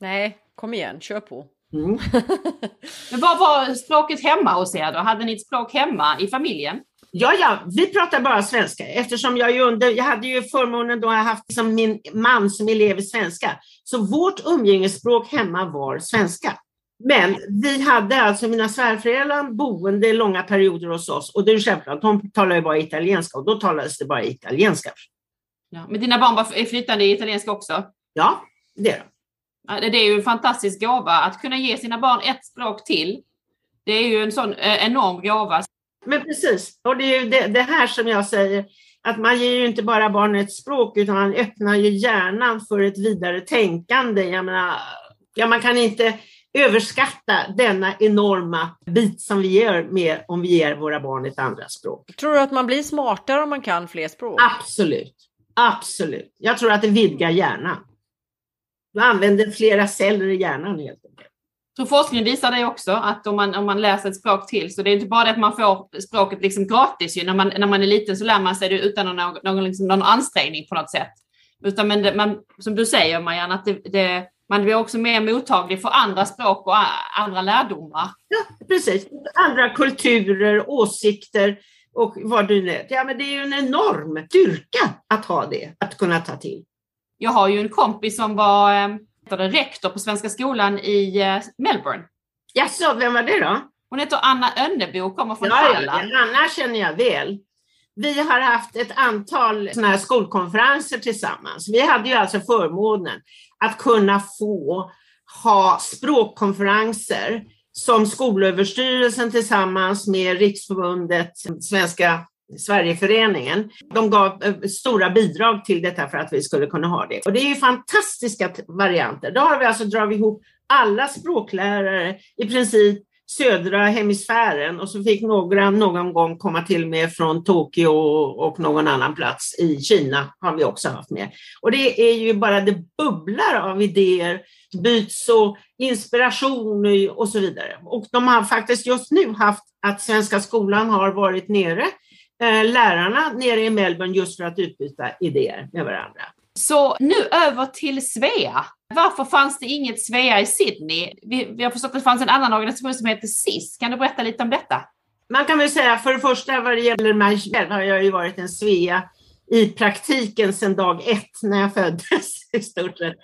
Speaker 2: Nej, kom igen, kör på. Mm. [LAUGHS]
Speaker 1: Men vad var språket hemma hos er då? Hade ni ett språk hemma i familjen?
Speaker 3: Ja, ja, vi pratar bara svenska eftersom jag ju under, jag hade ju förmånen då jag haft som min man som elev i svenska. Så vårt umgängesspråk hemma var svenska. Men vi hade alltså mina svärföräldrar boende långa perioder hos oss och det är självklart, de talar ju bara italienska och då talades det bara italienska.
Speaker 1: Ja, men dina barn är flyttande i italienska också?
Speaker 3: Ja, det är de.
Speaker 1: Det är ju en fantastisk gåva att kunna ge sina barn ett språk till. Det är ju en sån eh, enorm gåva.
Speaker 3: Men precis, och det är ju det, det här som jag säger, att man ger ju inte bara barnet ett språk utan man öppnar ju hjärnan för ett vidare tänkande. Jag menar, ja, man kan inte överskatta denna enorma bit som vi gör med om vi ger våra barn ett andra språk.
Speaker 2: Tror du att man blir smartare om man kan fler språk?
Speaker 3: Absolut, absolut. Jag tror att det vidgar hjärnan. Du använder flera celler i hjärnan helt enkelt.
Speaker 1: Så forskningen visar det också, att om man, om man läser ett språk till, så det är inte bara det att man får språket liksom gratis. Ju. När, man, när man är liten så lär man sig det utan någon, någon, liksom, någon ansträngning på något sätt. Utan men det, man, som du säger Marianne, att det, det, man blir också mer mottaglig för andra språk och andra lärdomar.
Speaker 3: Ja, precis. Andra kulturer, åsikter och vad du nu Ja, men det är ju en enorm styrka att ha det, att kunna ta till.
Speaker 1: Jag har ju en kompis som var äh, rektor på Svenska skolan i äh, Melbourne.
Speaker 3: Jaså, vem var det då?
Speaker 1: Hon heter Anna Önnebo och kommer från
Speaker 3: ja,
Speaker 1: Halland.
Speaker 3: Anna känner jag väl. Vi har haft ett antal såna här skolkonferenser tillsammans. Vi hade ju alltså förmånen att kunna få ha språkkonferenser som Skolöverstyrelsen tillsammans med Riksförbundet Svenska Sverigeföreningen. De gav eh, stora bidrag till detta för att vi skulle kunna ha det. Och det är ju fantastiska varianter. Då har vi alltså dragit ihop alla språklärare i princip södra hemisfären och så fick några någon gång komma till med från Tokyo och någon annan plats i Kina har vi också haft med. Och det är ju bara det bubblar av idéer, byts och inspiration och så vidare. Och de har faktiskt just nu haft att Svenska skolan har varit nere, lärarna nere i Melbourne just för att utbyta idéer med varandra.
Speaker 1: Så nu över till Svea. Varför fanns det inget Svea i Sydney? Vi, vi har förstått att det fanns en annan organisation som heter SIS. Kan du berätta lite om detta?
Speaker 3: Man kan väl säga för det första vad det gäller mig själv har jag ju varit en Svea i praktiken sedan dag ett när jag föddes [LAUGHS] i stort sett.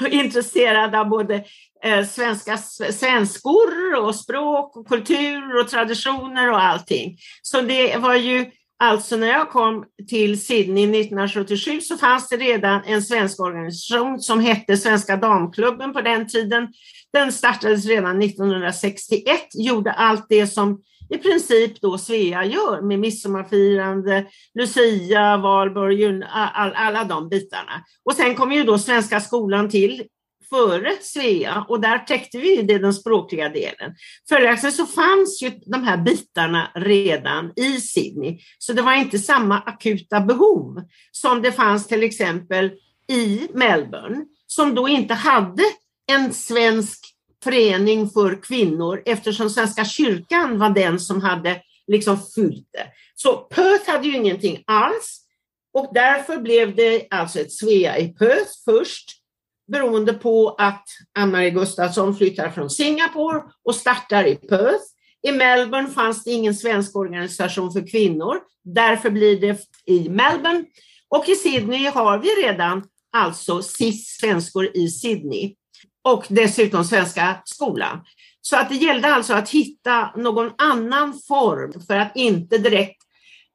Speaker 3: [LAUGHS] Intresserad av både eh, svenska svenskor och språk och kultur och traditioner och allting. Så det var ju Alltså när jag kom till Sydney 1977 så fanns det redan en svensk organisation som hette Svenska damklubben på den tiden. Den startades redan 1961, gjorde allt det som i princip då Svea gör med midsommarfirande, Lucia, Valborg, all, alla de bitarna. Och sen kom ju då Svenska skolan till före Svea och där täckte vi det den språkliga delen. Följaktligen så fanns ju de här bitarna redan i Sydney, så det var inte samma akuta behov som det fanns till exempel i Melbourne, som då inte hade en svensk förening för kvinnor eftersom Svenska kyrkan var den som hade liksom fyllt det. Så Perth hade ju ingenting alls och därför blev det alltså ett Svea i Perth först beroende på att Ann-Marie Gustafsson flyttar från Singapore och startar i Perth. I Melbourne fanns det ingen svensk organisation för kvinnor, därför blir det i Melbourne. Och i Sydney har vi redan alltså SIS svenskor i Sydney och dessutom Svenska skolan. Så att det gällde alltså att hitta någon annan form för att inte direkt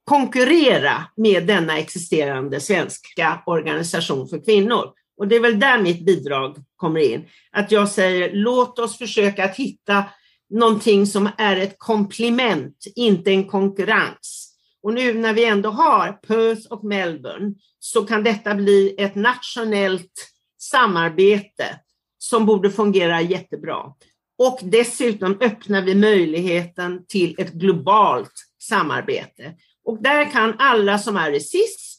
Speaker 3: konkurrera med denna existerande svenska organisation för kvinnor. Och det är väl där mitt bidrag kommer in. Att jag säger låt oss försöka att hitta någonting som är ett komplement, inte en konkurrens. Och nu när vi ändå har Perth och Melbourne så kan detta bli ett nationellt samarbete som borde fungera jättebra. Och dessutom öppnar vi möjligheten till ett globalt samarbete. Och där kan alla som är i SIS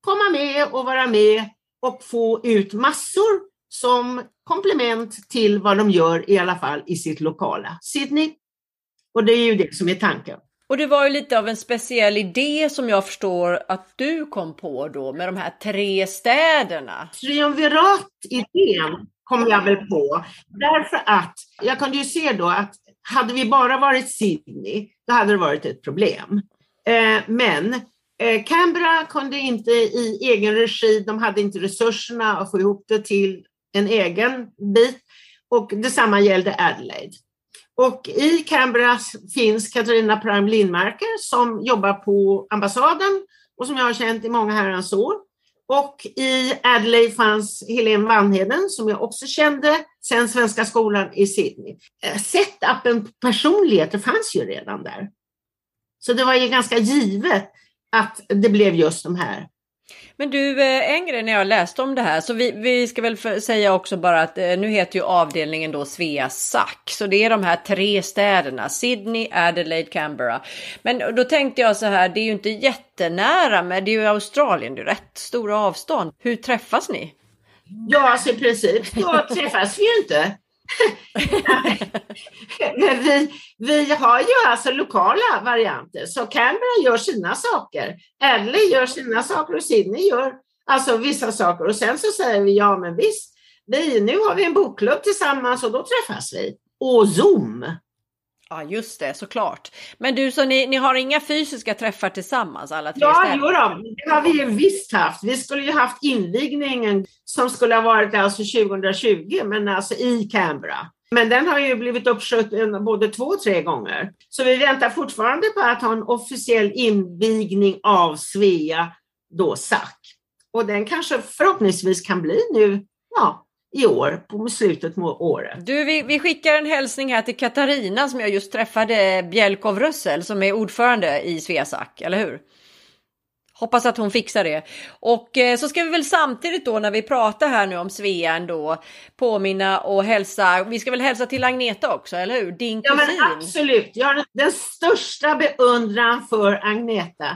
Speaker 3: komma med och vara med och få ut massor som komplement till vad de gör i alla fall i sitt lokala Sydney. Och det är ju det som är tanken.
Speaker 2: Och det var ju lite av en speciell idé som jag förstår att du kom på då med de här tre städerna.
Speaker 3: Triumvirat-idén kom jag väl på därför att jag kunde ju se då att hade vi bara varit Sydney, då hade det varit ett problem. Eh, men Eh, Canberra kunde inte i egen regi, de hade inte resurserna att få ihop det till en egen bit och detsamma gällde Adelaide. Och i Canberra finns Katarina Prime Lindmarker som jobbar på ambassaden och som jag har känt i många herrans år. Och i Adelaide fanns Helene Vanheden som jag också kände sen Svenska skolan i Sydney. Eh, setupen på personligheter fanns ju redan där. Så det var ju ganska givet att det blev just de här.
Speaker 2: Men du, eh, en grej när jag läste om det här, så vi, vi ska väl säga också bara att eh, nu heter ju avdelningen då Svea Sack, så det är de här tre städerna, Sydney, Adelaide, Canberra. Men då tänkte jag så här, det är ju inte jättenära, men det är ju Australien, det är rätt stora avstånd. Hur träffas ni?
Speaker 3: Ja, alltså i princip så träffas vi ju inte. Men vi, vi har ju alltså lokala varianter, så Canberra gör sina saker, Adley gör sina saker och Sydney gör alltså vissa saker. Och sen så säger vi ja, men visst, vi, nu har vi en bokklubb tillsammans och då träffas vi. Och Zoom.
Speaker 2: Ja, just det, såklart. Men du, så ni, ni har inga fysiska träffar tillsammans alla tre
Speaker 3: Ja, jo då, det har vi ju visst haft. Vi skulle ju haft invigningen som skulle ha varit alltså 2020, men alltså i Canberra. Men den har ju blivit uppskjuten både två och tre gånger. Så vi väntar fortfarande på att ha en officiell invigning av Svea då SAC. Och den kanske förhoppningsvis kan bli nu, ja, i år, på slutet på året.
Speaker 2: Du, vi, vi skickar en hälsning här till Katarina som jag just träffade, Bjelkov Rössel, som är ordförande i Sveasac, eller hur? Hoppas att hon fixar det. Och eh, så ska vi väl samtidigt då när vi pratar här nu om Svea ändå påminna och hälsa. Vi ska väl hälsa till Agneta också, eller hur? Din
Speaker 3: kusin.
Speaker 2: Ja,
Speaker 3: men absolut. Jag har den största beundran för Agneta.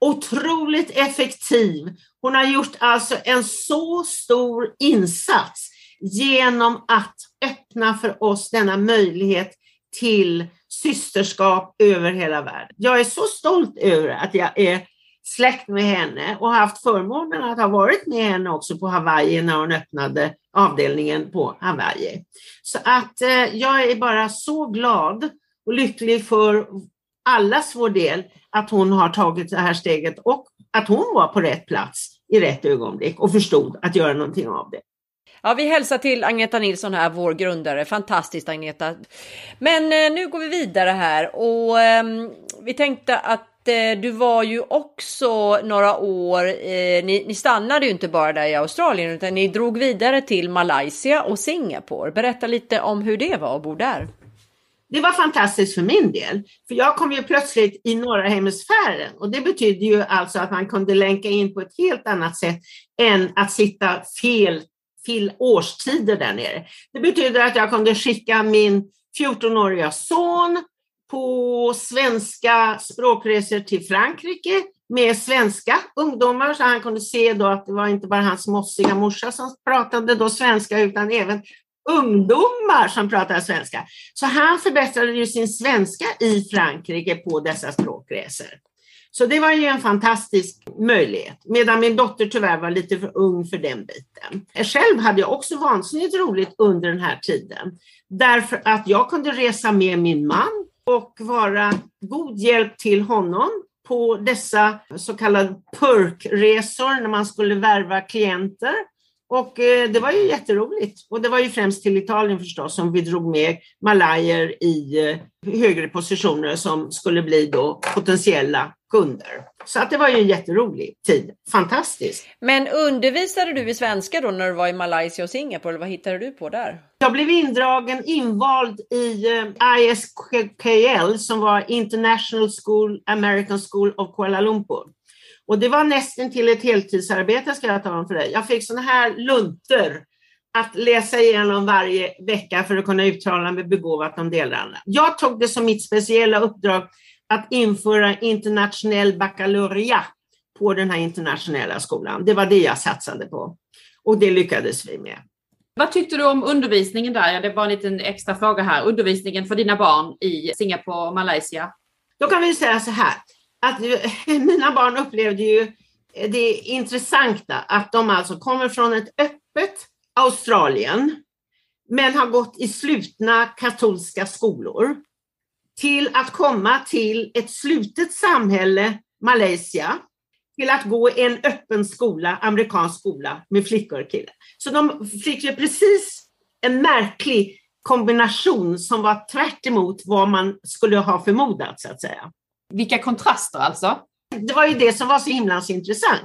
Speaker 3: Otroligt effektiv. Hon har gjort alltså en så stor insats genom att öppna för oss denna möjlighet till systerskap över hela världen. Jag är så stolt över att jag är släkt med henne och haft förmånen att ha varit med henne också på Hawaii när hon öppnade avdelningen på Hawaii. Så att eh, jag är bara så glad och lycklig för allas vår del att hon har tagit det här steget och att hon var på rätt plats i rätt ögonblick och förstod att göra någonting av det.
Speaker 2: Ja, vi hälsar till Agneta Nilsson här, vår grundare. Fantastiskt Agneta. Men eh, nu går vi vidare här och eh, vi tänkte att eh, du var ju också några år, eh, ni, ni, stannade ju inte bara där i Australien utan ni drog vidare till Malaysia och Singapore. Berätta lite om hur det var att bo där.
Speaker 3: Det var fantastiskt för min del, för jag kom ju plötsligt i norra hemisfären. Och det betyder ju alltså att man kunde länka in på ett helt annat sätt än att sitta fel, fel årstider där nere. Det betyder att jag kunde skicka min 14-åriga son på svenska språkresor till Frankrike med svenska ungdomar. Så han kunde se då att det var inte bara hans mossiga morsa som pratade då svenska utan även ungdomar som pratade svenska. Så han förbättrade ju sin svenska i Frankrike på dessa språkresor. Så det var ju en fantastisk möjlighet, medan min dotter tyvärr var lite för ung för den biten. Själv hade jag också vansinnigt roligt under den här tiden, därför att jag kunde resa med min man och vara god hjälp till honom på dessa så kallade perkresor när man skulle värva klienter. Och eh, det var ju jätteroligt. Och det var ju främst till Italien förstås som vi drog med malajer i eh, högre positioner som skulle bli då potentiella kunder. Så att det var ju en jätterolig tid. Fantastiskt.
Speaker 2: Men undervisade du i svenska då när du var i Malaysia och Singapore? Vad hittade du på där?
Speaker 3: Jag blev indragen, invald i eh, ISKL som var International School, American School of Kuala Lumpur. Och det var nästan till ett heltidsarbete ska jag tala om för dig. Jag fick sådana här lunter att läsa igenom varje vecka för att kunna uttala mig begåvat om delarna. Jag tog det som mitt speciella uppdrag att införa internationell baccalaureat på den här internationella skolan. Det var det jag satsade på och det lyckades vi med.
Speaker 1: Vad tyckte du om undervisningen där? Ja, det var en liten extra fråga här. Undervisningen för dina barn i Singapore och Malaysia.
Speaker 3: Då kan vi säga så här, att [LAUGHS] mina barn upplevde ju eh, det intressanta att de alltså kommer från ett öppet Australien, men har gått i slutna katolska skolor till att komma till ett slutet samhälle, Malaysia, till att gå i en öppen skola, amerikansk skola med flickor och killar. Så de fick ju precis en märklig kombination som var tvärt vad man skulle ha förmodat så att säga.
Speaker 1: Vilka kontraster alltså.
Speaker 3: Det var ju det som var så himla intressant.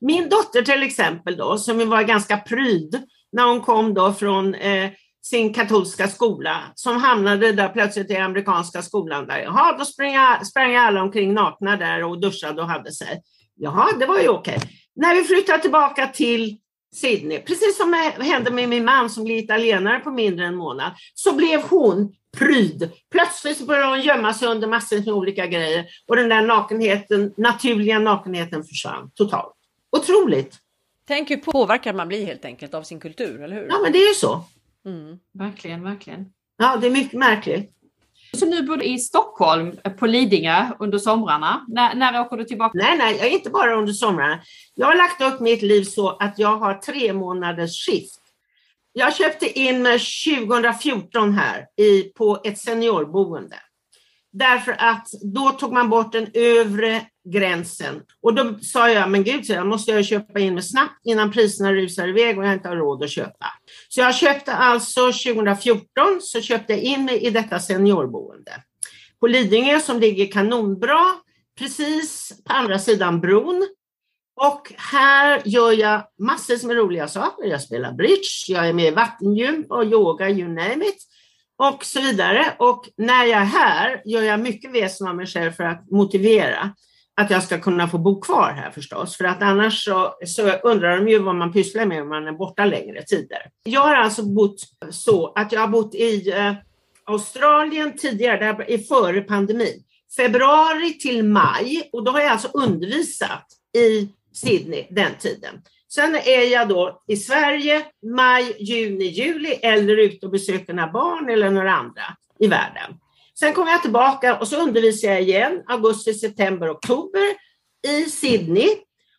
Speaker 3: Min dotter till exempel då, som var ganska pryd när hon kom då från eh, sin katolska skola som hamnade där plötsligt i amerikanska skolan. Där. Jaha, då sprang, sprang alla omkring nakna där och duschade och hade sig. Jaha, det var ju okej. När vi flyttade tillbaka till Sydney, precis som eh, hände med min man som blev italienare på mindre än en månad, så blev hon pryd. Plötsligt började hon gömma sig under massor med olika grejer och den där nakenheten, naturliga nakenheten försvann totalt. Otroligt!
Speaker 2: Tänk hur påverkad man blir helt enkelt av sin kultur, eller hur?
Speaker 3: Ja, men det är ju så.
Speaker 1: Mm. Verkligen, verkligen.
Speaker 3: Ja, det är mycket märkligt.
Speaker 1: Så nu bor du i Stockholm på Lidingö under somrarna. När, när åker du tillbaka?
Speaker 3: Nej, nej, jag är inte bara under somrarna. Jag har lagt upp mitt liv så att jag har tre månaders skift. Jag köpte in mig 2014 här i, på ett seniorboende. Därför att då tog man bort den övre gränsen. Och då sa jag, men gud, så jag måste jag köpa in mig snabbt innan priserna rusar iväg och jag inte har råd att köpa. Så jag köpte alltså 2014 så köpte jag in mig i detta seniorboende på Lidingö som ligger kanonbra precis på andra sidan bron. Och här gör jag massor med roliga saker. Jag spelar bridge, jag är med i vattengym och yoga, you name it och så vidare. Och när jag är här gör jag mycket väsen av mig själv för att motivera att jag ska kunna få bo kvar här förstås, för att annars så, så undrar de ju vad man pysslar med om man är borta längre tider. Jag har alltså bott så att jag har bott i eh, Australien tidigare, där, i före pandemin, februari till maj och då har jag alltså undervisat i Sydney den tiden. Sen är jag då i Sverige maj, juni, juli eller ute och besöker några barn eller några andra i världen. Sen kommer jag tillbaka och så undervisar jag igen augusti, september, oktober i Sydney.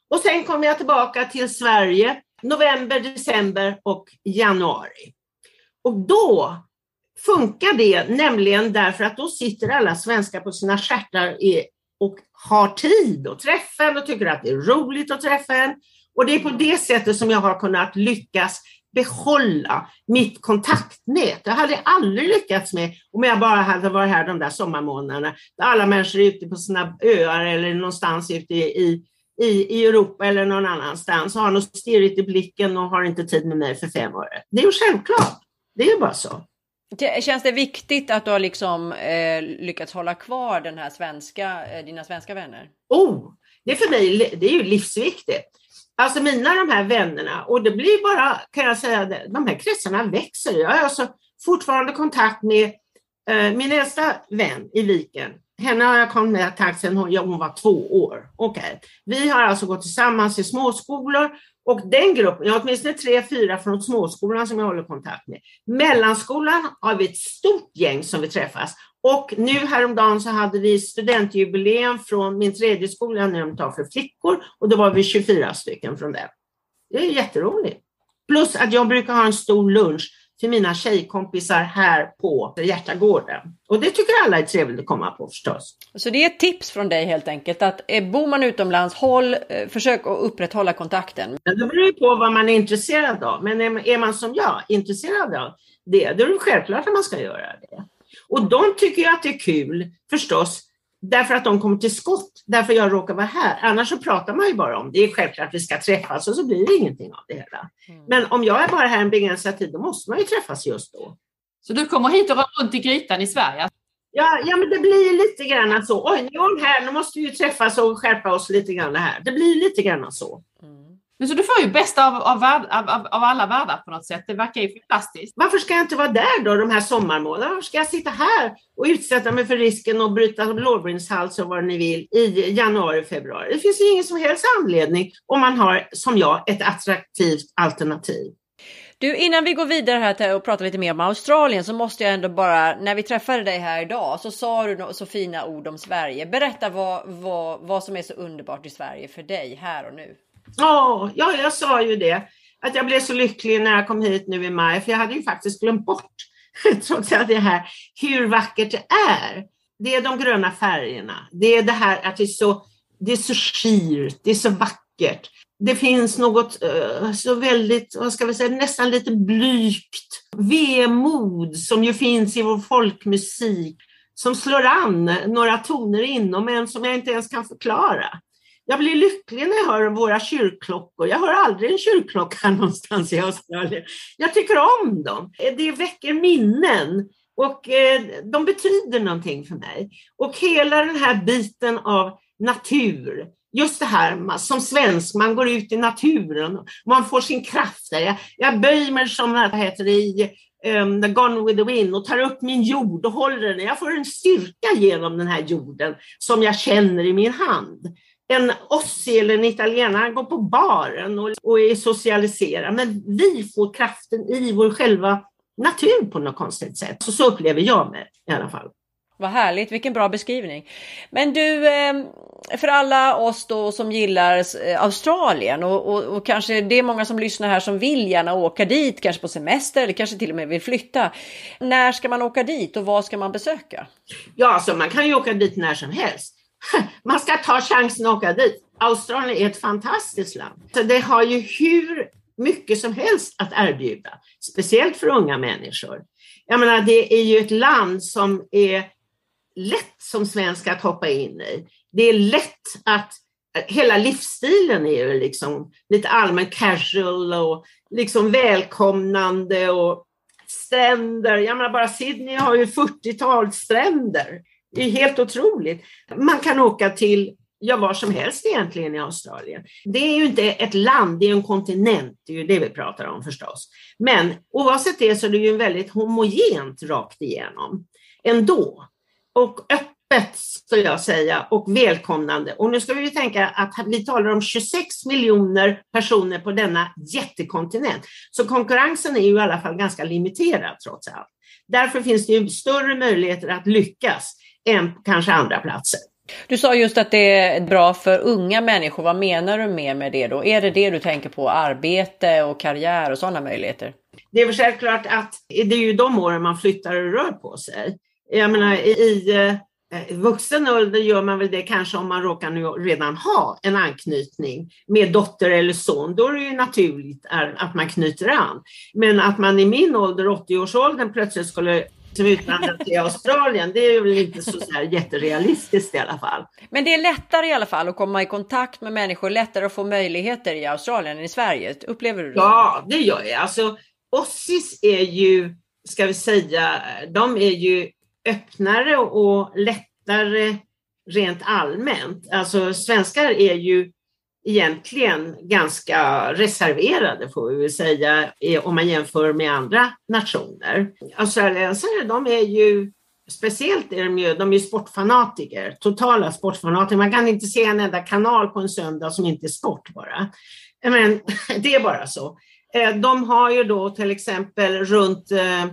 Speaker 3: Och sen kommer jag tillbaka till Sverige november, december och januari. Och då funkar det nämligen därför att då sitter alla svenskar på sina stjärtar och har tid att träffa en och tycker att det är roligt att träffa en. Och det är på det sättet som jag har kunnat lyckas behålla mitt kontaktnät. Det hade jag aldrig lyckats med om jag bara hade varit här de där sommarmånaderna, där alla människor är ute på sina öar eller någonstans ute i, i, i Europa eller någon annanstans och har något stirrigt i blicken och har inte tid med mig för fem år. Det är ju självklart. Det är ju bara så.
Speaker 2: Känns det viktigt att du har liksom eh, lyckats hålla kvar den här svenska, eh, dina svenska vänner?
Speaker 3: Oh, det är för mig det är ju livsviktigt. Alltså mina de här vännerna, och det blir bara, kan jag säga, de här kretsarna växer. Jag har alltså fortfarande kontakt med eh, min äldsta vän i Viken. Henne har jag kontakt sedan hon, hon var två år. Okay. Vi har alltså gått tillsammans i småskolor och den gruppen, jag har åtminstone tre, fyra från småskolan som jag håller kontakt med. Mellanskolan har vi ett stort gäng som vi träffas. Och nu häromdagen så hade vi studentjubileum från min tredje skola när de tar för flickor och då var vi 24 stycken från den. Det är jätteroligt. Plus att jag brukar ha en stor lunch för mina tjejkompisar här på Hjärtagården. Och det tycker alla är trevligt att komma på förstås.
Speaker 2: Så det är ett tips från dig helt enkelt att eh, bor man utomlands, håll, eh, försök att upprätthålla kontakten.
Speaker 3: Men det beror ju på vad man är intresserad av. Men är man som jag intresserad av det, då är det självklart att man ska göra det. Och de tycker ju att det är kul förstås därför att de kommer till skott, därför jag råkar vara här. Annars så pratar man ju bara om det. är självklart att vi ska träffas och så blir det ingenting av det hela. Mm. Men om jag är bara här en begränsad tid, då måste man ju träffas just då.
Speaker 1: Så du kommer hit och runt i grytan i Sverige?
Speaker 3: Ja, ja, men det blir lite grann så. Oj, nu är hon här, nu måste vi ju träffas och skärpa oss lite grann här. Det blir lite grann så. Mm.
Speaker 1: Men så du får ju bästa av, av, av, av, alla världar på något sätt. Det verkar ju fantastiskt.
Speaker 3: Varför ska jag inte vara där då, de här sommarmånaderna? Varför ska jag sitta här och utsätta mig för risken att bryta lårbenshals och vad ni vill i januari, februari? Det finns ju ingen som helst anledning om man har, som jag, ett attraktivt alternativ.
Speaker 2: Du, innan vi går vidare här och pratar lite mer om Australien så måste jag ändå bara, när vi träffade dig här idag så sa du så fina ord om Sverige. Berätta vad, vad, vad som är så underbart i Sverige för dig här och nu.
Speaker 3: Oh, ja, jag sa ju det, att jag blev så lycklig när jag kom hit nu i maj, för jag hade ju faktiskt glömt bort, [LAUGHS] trots att det är här, hur vackert det är. Det är de gröna färgerna, det är det här att det är så, det är så skirt, det är så vackert. Det finns något uh, så väldigt, vad ska vi säga, nästan lite blygt vemod som ju finns i vår folkmusik som slår an några toner inom en som jag inte ens kan förklara. Jag blir lycklig när jag hör våra kyrkklockor. Jag hör aldrig en kyrkklocka [LAUGHS] någonstans i Australien. Jag tycker om dem. Eh, det väcker minnen och eh, de betyder någonting för mig. Och hela den här biten av natur, just det här som svensk, man går ut i naturen, man får sin kraft där. Jag, jag böjer mig som det heter i um, The Gone with the Wind och tar upp min jord och håller den. Jag får en styrka genom den här jorden som jag känner i min hand en Ossi eller en italienare går på baren och, och är socialiserad, men vi får kraften i vår själva natur på något konstigt sätt. Så, så upplever jag mig i alla fall.
Speaker 2: Vad härligt, vilken bra beskrivning. Men du, ehm, för alla oss då som gillar eh, Australien och, och, och, kanske det är många som lyssnar här som vill gärna åka dit, kanske på semester eller kanske till och med vill flytta. När ska man åka dit och vad ska man besöka?
Speaker 3: Ja, alltså man kan ju åka dit när som helst. [LAUGHS] man ska ta chansen att åka dit. Australien är ett fantastiskt land. Så det har ju hur mycket som helst att erbjuda, speciellt för unga människor. Jag menar, det är ju ett land som är lätt som svensk att hoppa in i. Det är lätt att Hela livsstilen är ju liksom lite allmänt casual och liksom välkomnande och stränder. Jag menar bara Sydney har ju 40-tal stränder. Det är helt otroligt. Man kan åka till ja, var som helst egentligen i Australien. Det är ju inte ett land, det är en kontinent, det är ju det vi pratar om förstås. Men oavsett det så är det ju väldigt homogent rakt igenom ändå. Och öppet skulle jag säga och välkomnande. Och nu ska vi ju tänka att vi talar om 26 miljoner personer på denna jättekontinent. Så konkurrensen är ju i alla fall ganska limiterad trots allt. Därför finns det ju större möjligheter att lyckas än kanske andra platser.
Speaker 2: Du sa just att det är bra för unga människor. Vad menar du med, med det då? Är det det du tänker på? Arbete och karriär och sådana möjligheter?
Speaker 3: Det är väl självklart att det är ju de åren man flyttar och rör på sig. Jag menar i eh, vuxen ålder gör man väl det kanske om man råkar nu redan ha en anknytning med dotter eller son. Då är det ju naturligt att man knyter an. Men att man i min ålder, 80-årsåldern, plötsligt skulle som utvandrat till Australien, det är väl inte så, så jätterealistiskt i alla fall.
Speaker 2: Men det är lättare i alla fall att komma i kontakt med människor, lättare att få möjligheter i Australien än i Sverige. Upplever du det?
Speaker 3: Ja, det gör jag. Alltså, Ossis är ju ska vi säga, de är ju öppnare och lättare rent allmänt. Alltså svenskar är ju egentligen ganska reserverade får vi väl säga om man jämför med andra nationer. Australiensare de är ju Speciellt är de ju, de är sportfanatiker, totala sportfanatiker. Man kan inte se en enda kanal på en söndag som inte är sport bara. Men [LAUGHS] det är bara så. Eh, de har ju då till exempel runt eh,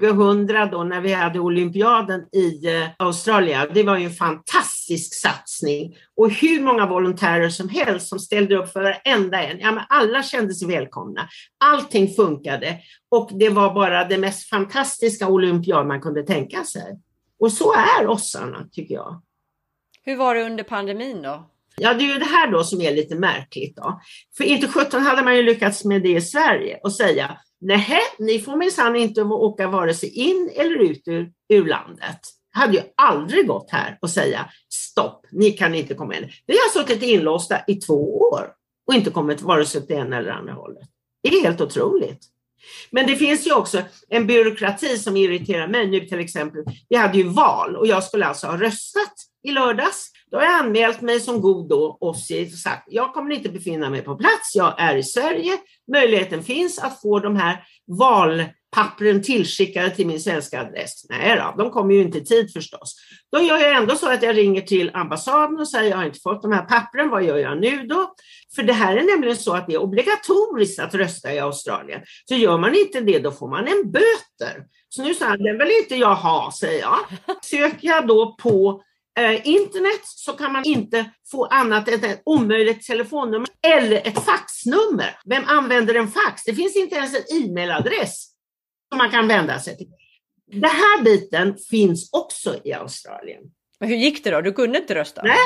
Speaker 3: 2000 då när vi hade olympiaden i eh, Australien. Det var ju en fantastisk satsning och hur många volontärer som helst som ställde upp för varenda en. Ja, men alla kände sig välkomna. Allting funkade och det var bara det mest fantastiska olympiad man kunde tänka sig. Och så är ossarna tycker jag.
Speaker 2: Hur var det under pandemin då?
Speaker 3: Ja, det är ju det här då som är lite märkligt. Då. För inte 17 hade man ju lyckats med det i Sverige och säga nej, ni får minsann inte åka vare sig in eller ut ur, ur landet. Det hade ju aldrig gått här och säga stopp, ni kan inte komma in. Vi har suttit inlåsta i två år och inte kommit vare sig åt det ena eller andra hållet. Det är helt otroligt. Men det finns ju också en byråkrati som irriterar mig nu till exempel. Vi hade ju val och jag skulle alltså ha röstat i lördags. Då har jag anmält mig som god då och sagt jag kommer inte befinna mig på plats, jag är i Sverige. Möjligheten finns att få de här valpappren tillskickade till min svenska adress. Nej då, de kommer ju inte i tid förstås. Då gör jag ändå så att jag ringer till ambassaden och säger jag har inte fått de här pappren, vad gör jag nu då? För det här är nämligen så att det är obligatoriskt att rösta i Australien. Så gör man inte det, då får man en böter. Så nu sa han, den vill inte jag ha, säger jag. Söker jag då på internet så kan man inte få annat än ett omöjligt telefonnummer eller ett faxnummer. Vem använder en fax? Det finns inte ens en e-mailadress som man kan vända sig till. Den här biten finns också i Australien.
Speaker 2: Men hur gick det då? Du kunde inte rösta?
Speaker 3: Nej,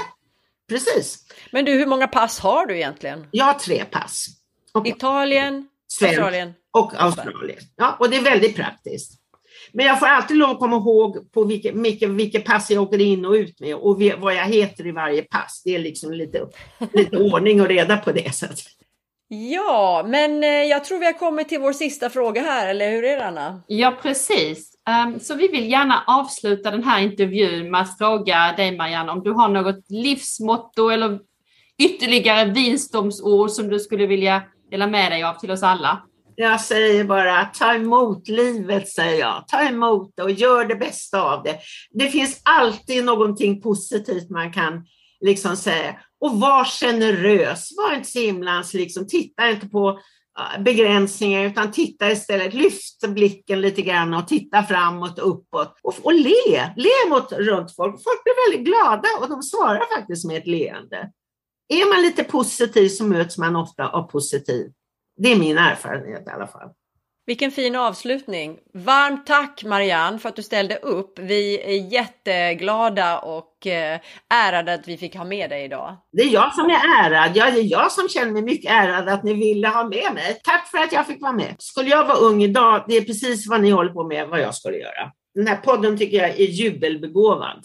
Speaker 3: precis.
Speaker 2: Men du, hur många pass har du egentligen?
Speaker 3: Jag har tre pass.
Speaker 2: Och Italien, Svensk Australien
Speaker 3: och Australien. Ja, och det är väldigt praktiskt. Men jag får alltid lov att komma ihåg på vilket, vilket, vilket pass jag åker in och ut med och vad jag heter i varje pass. Det är liksom lite, lite ordning och reda på det. Så
Speaker 2: Ja, men eh, jag tror vi har kommit till vår sista fråga här, eller hur är det Anna?
Speaker 1: Ja, precis. Um, så vi vill gärna avsluta den här intervjun med att fråga dig Marianne om du har något livsmotto eller ytterligare visdomsord som du skulle vilja dela med dig av till oss alla.
Speaker 3: Jag säger bara ta emot livet, säger jag. Ta emot det och gör det bästa av det. Det finns alltid någonting positivt man kan liksom säga. Och var generös, var inte så himlans, liksom, titta inte på begränsningar utan titta istället, lyft blicken lite grann och titta framåt uppåt och, och le, le mot runt folk. Folk blir väldigt glada och de svarar faktiskt med ett leende. Är man lite positiv så möts man ofta av positiv det är min erfarenhet i alla fall.
Speaker 2: Vilken fin avslutning. Varmt tack Marianne för att du ställde upp. Vi är jätteglada och eh, ärade att vi fick ha med dig idag.
Speaker 3: Det är jag som är ärad. Ja, det är jag som känner mig mycket ärad att ni ville ha med mig. Tack för att jag fick vara med. Skulle jag vara ung idag, det är precis vad ni håller på med, vad jag skulle göra. Den här podden tycker jag är jubelbegåvad.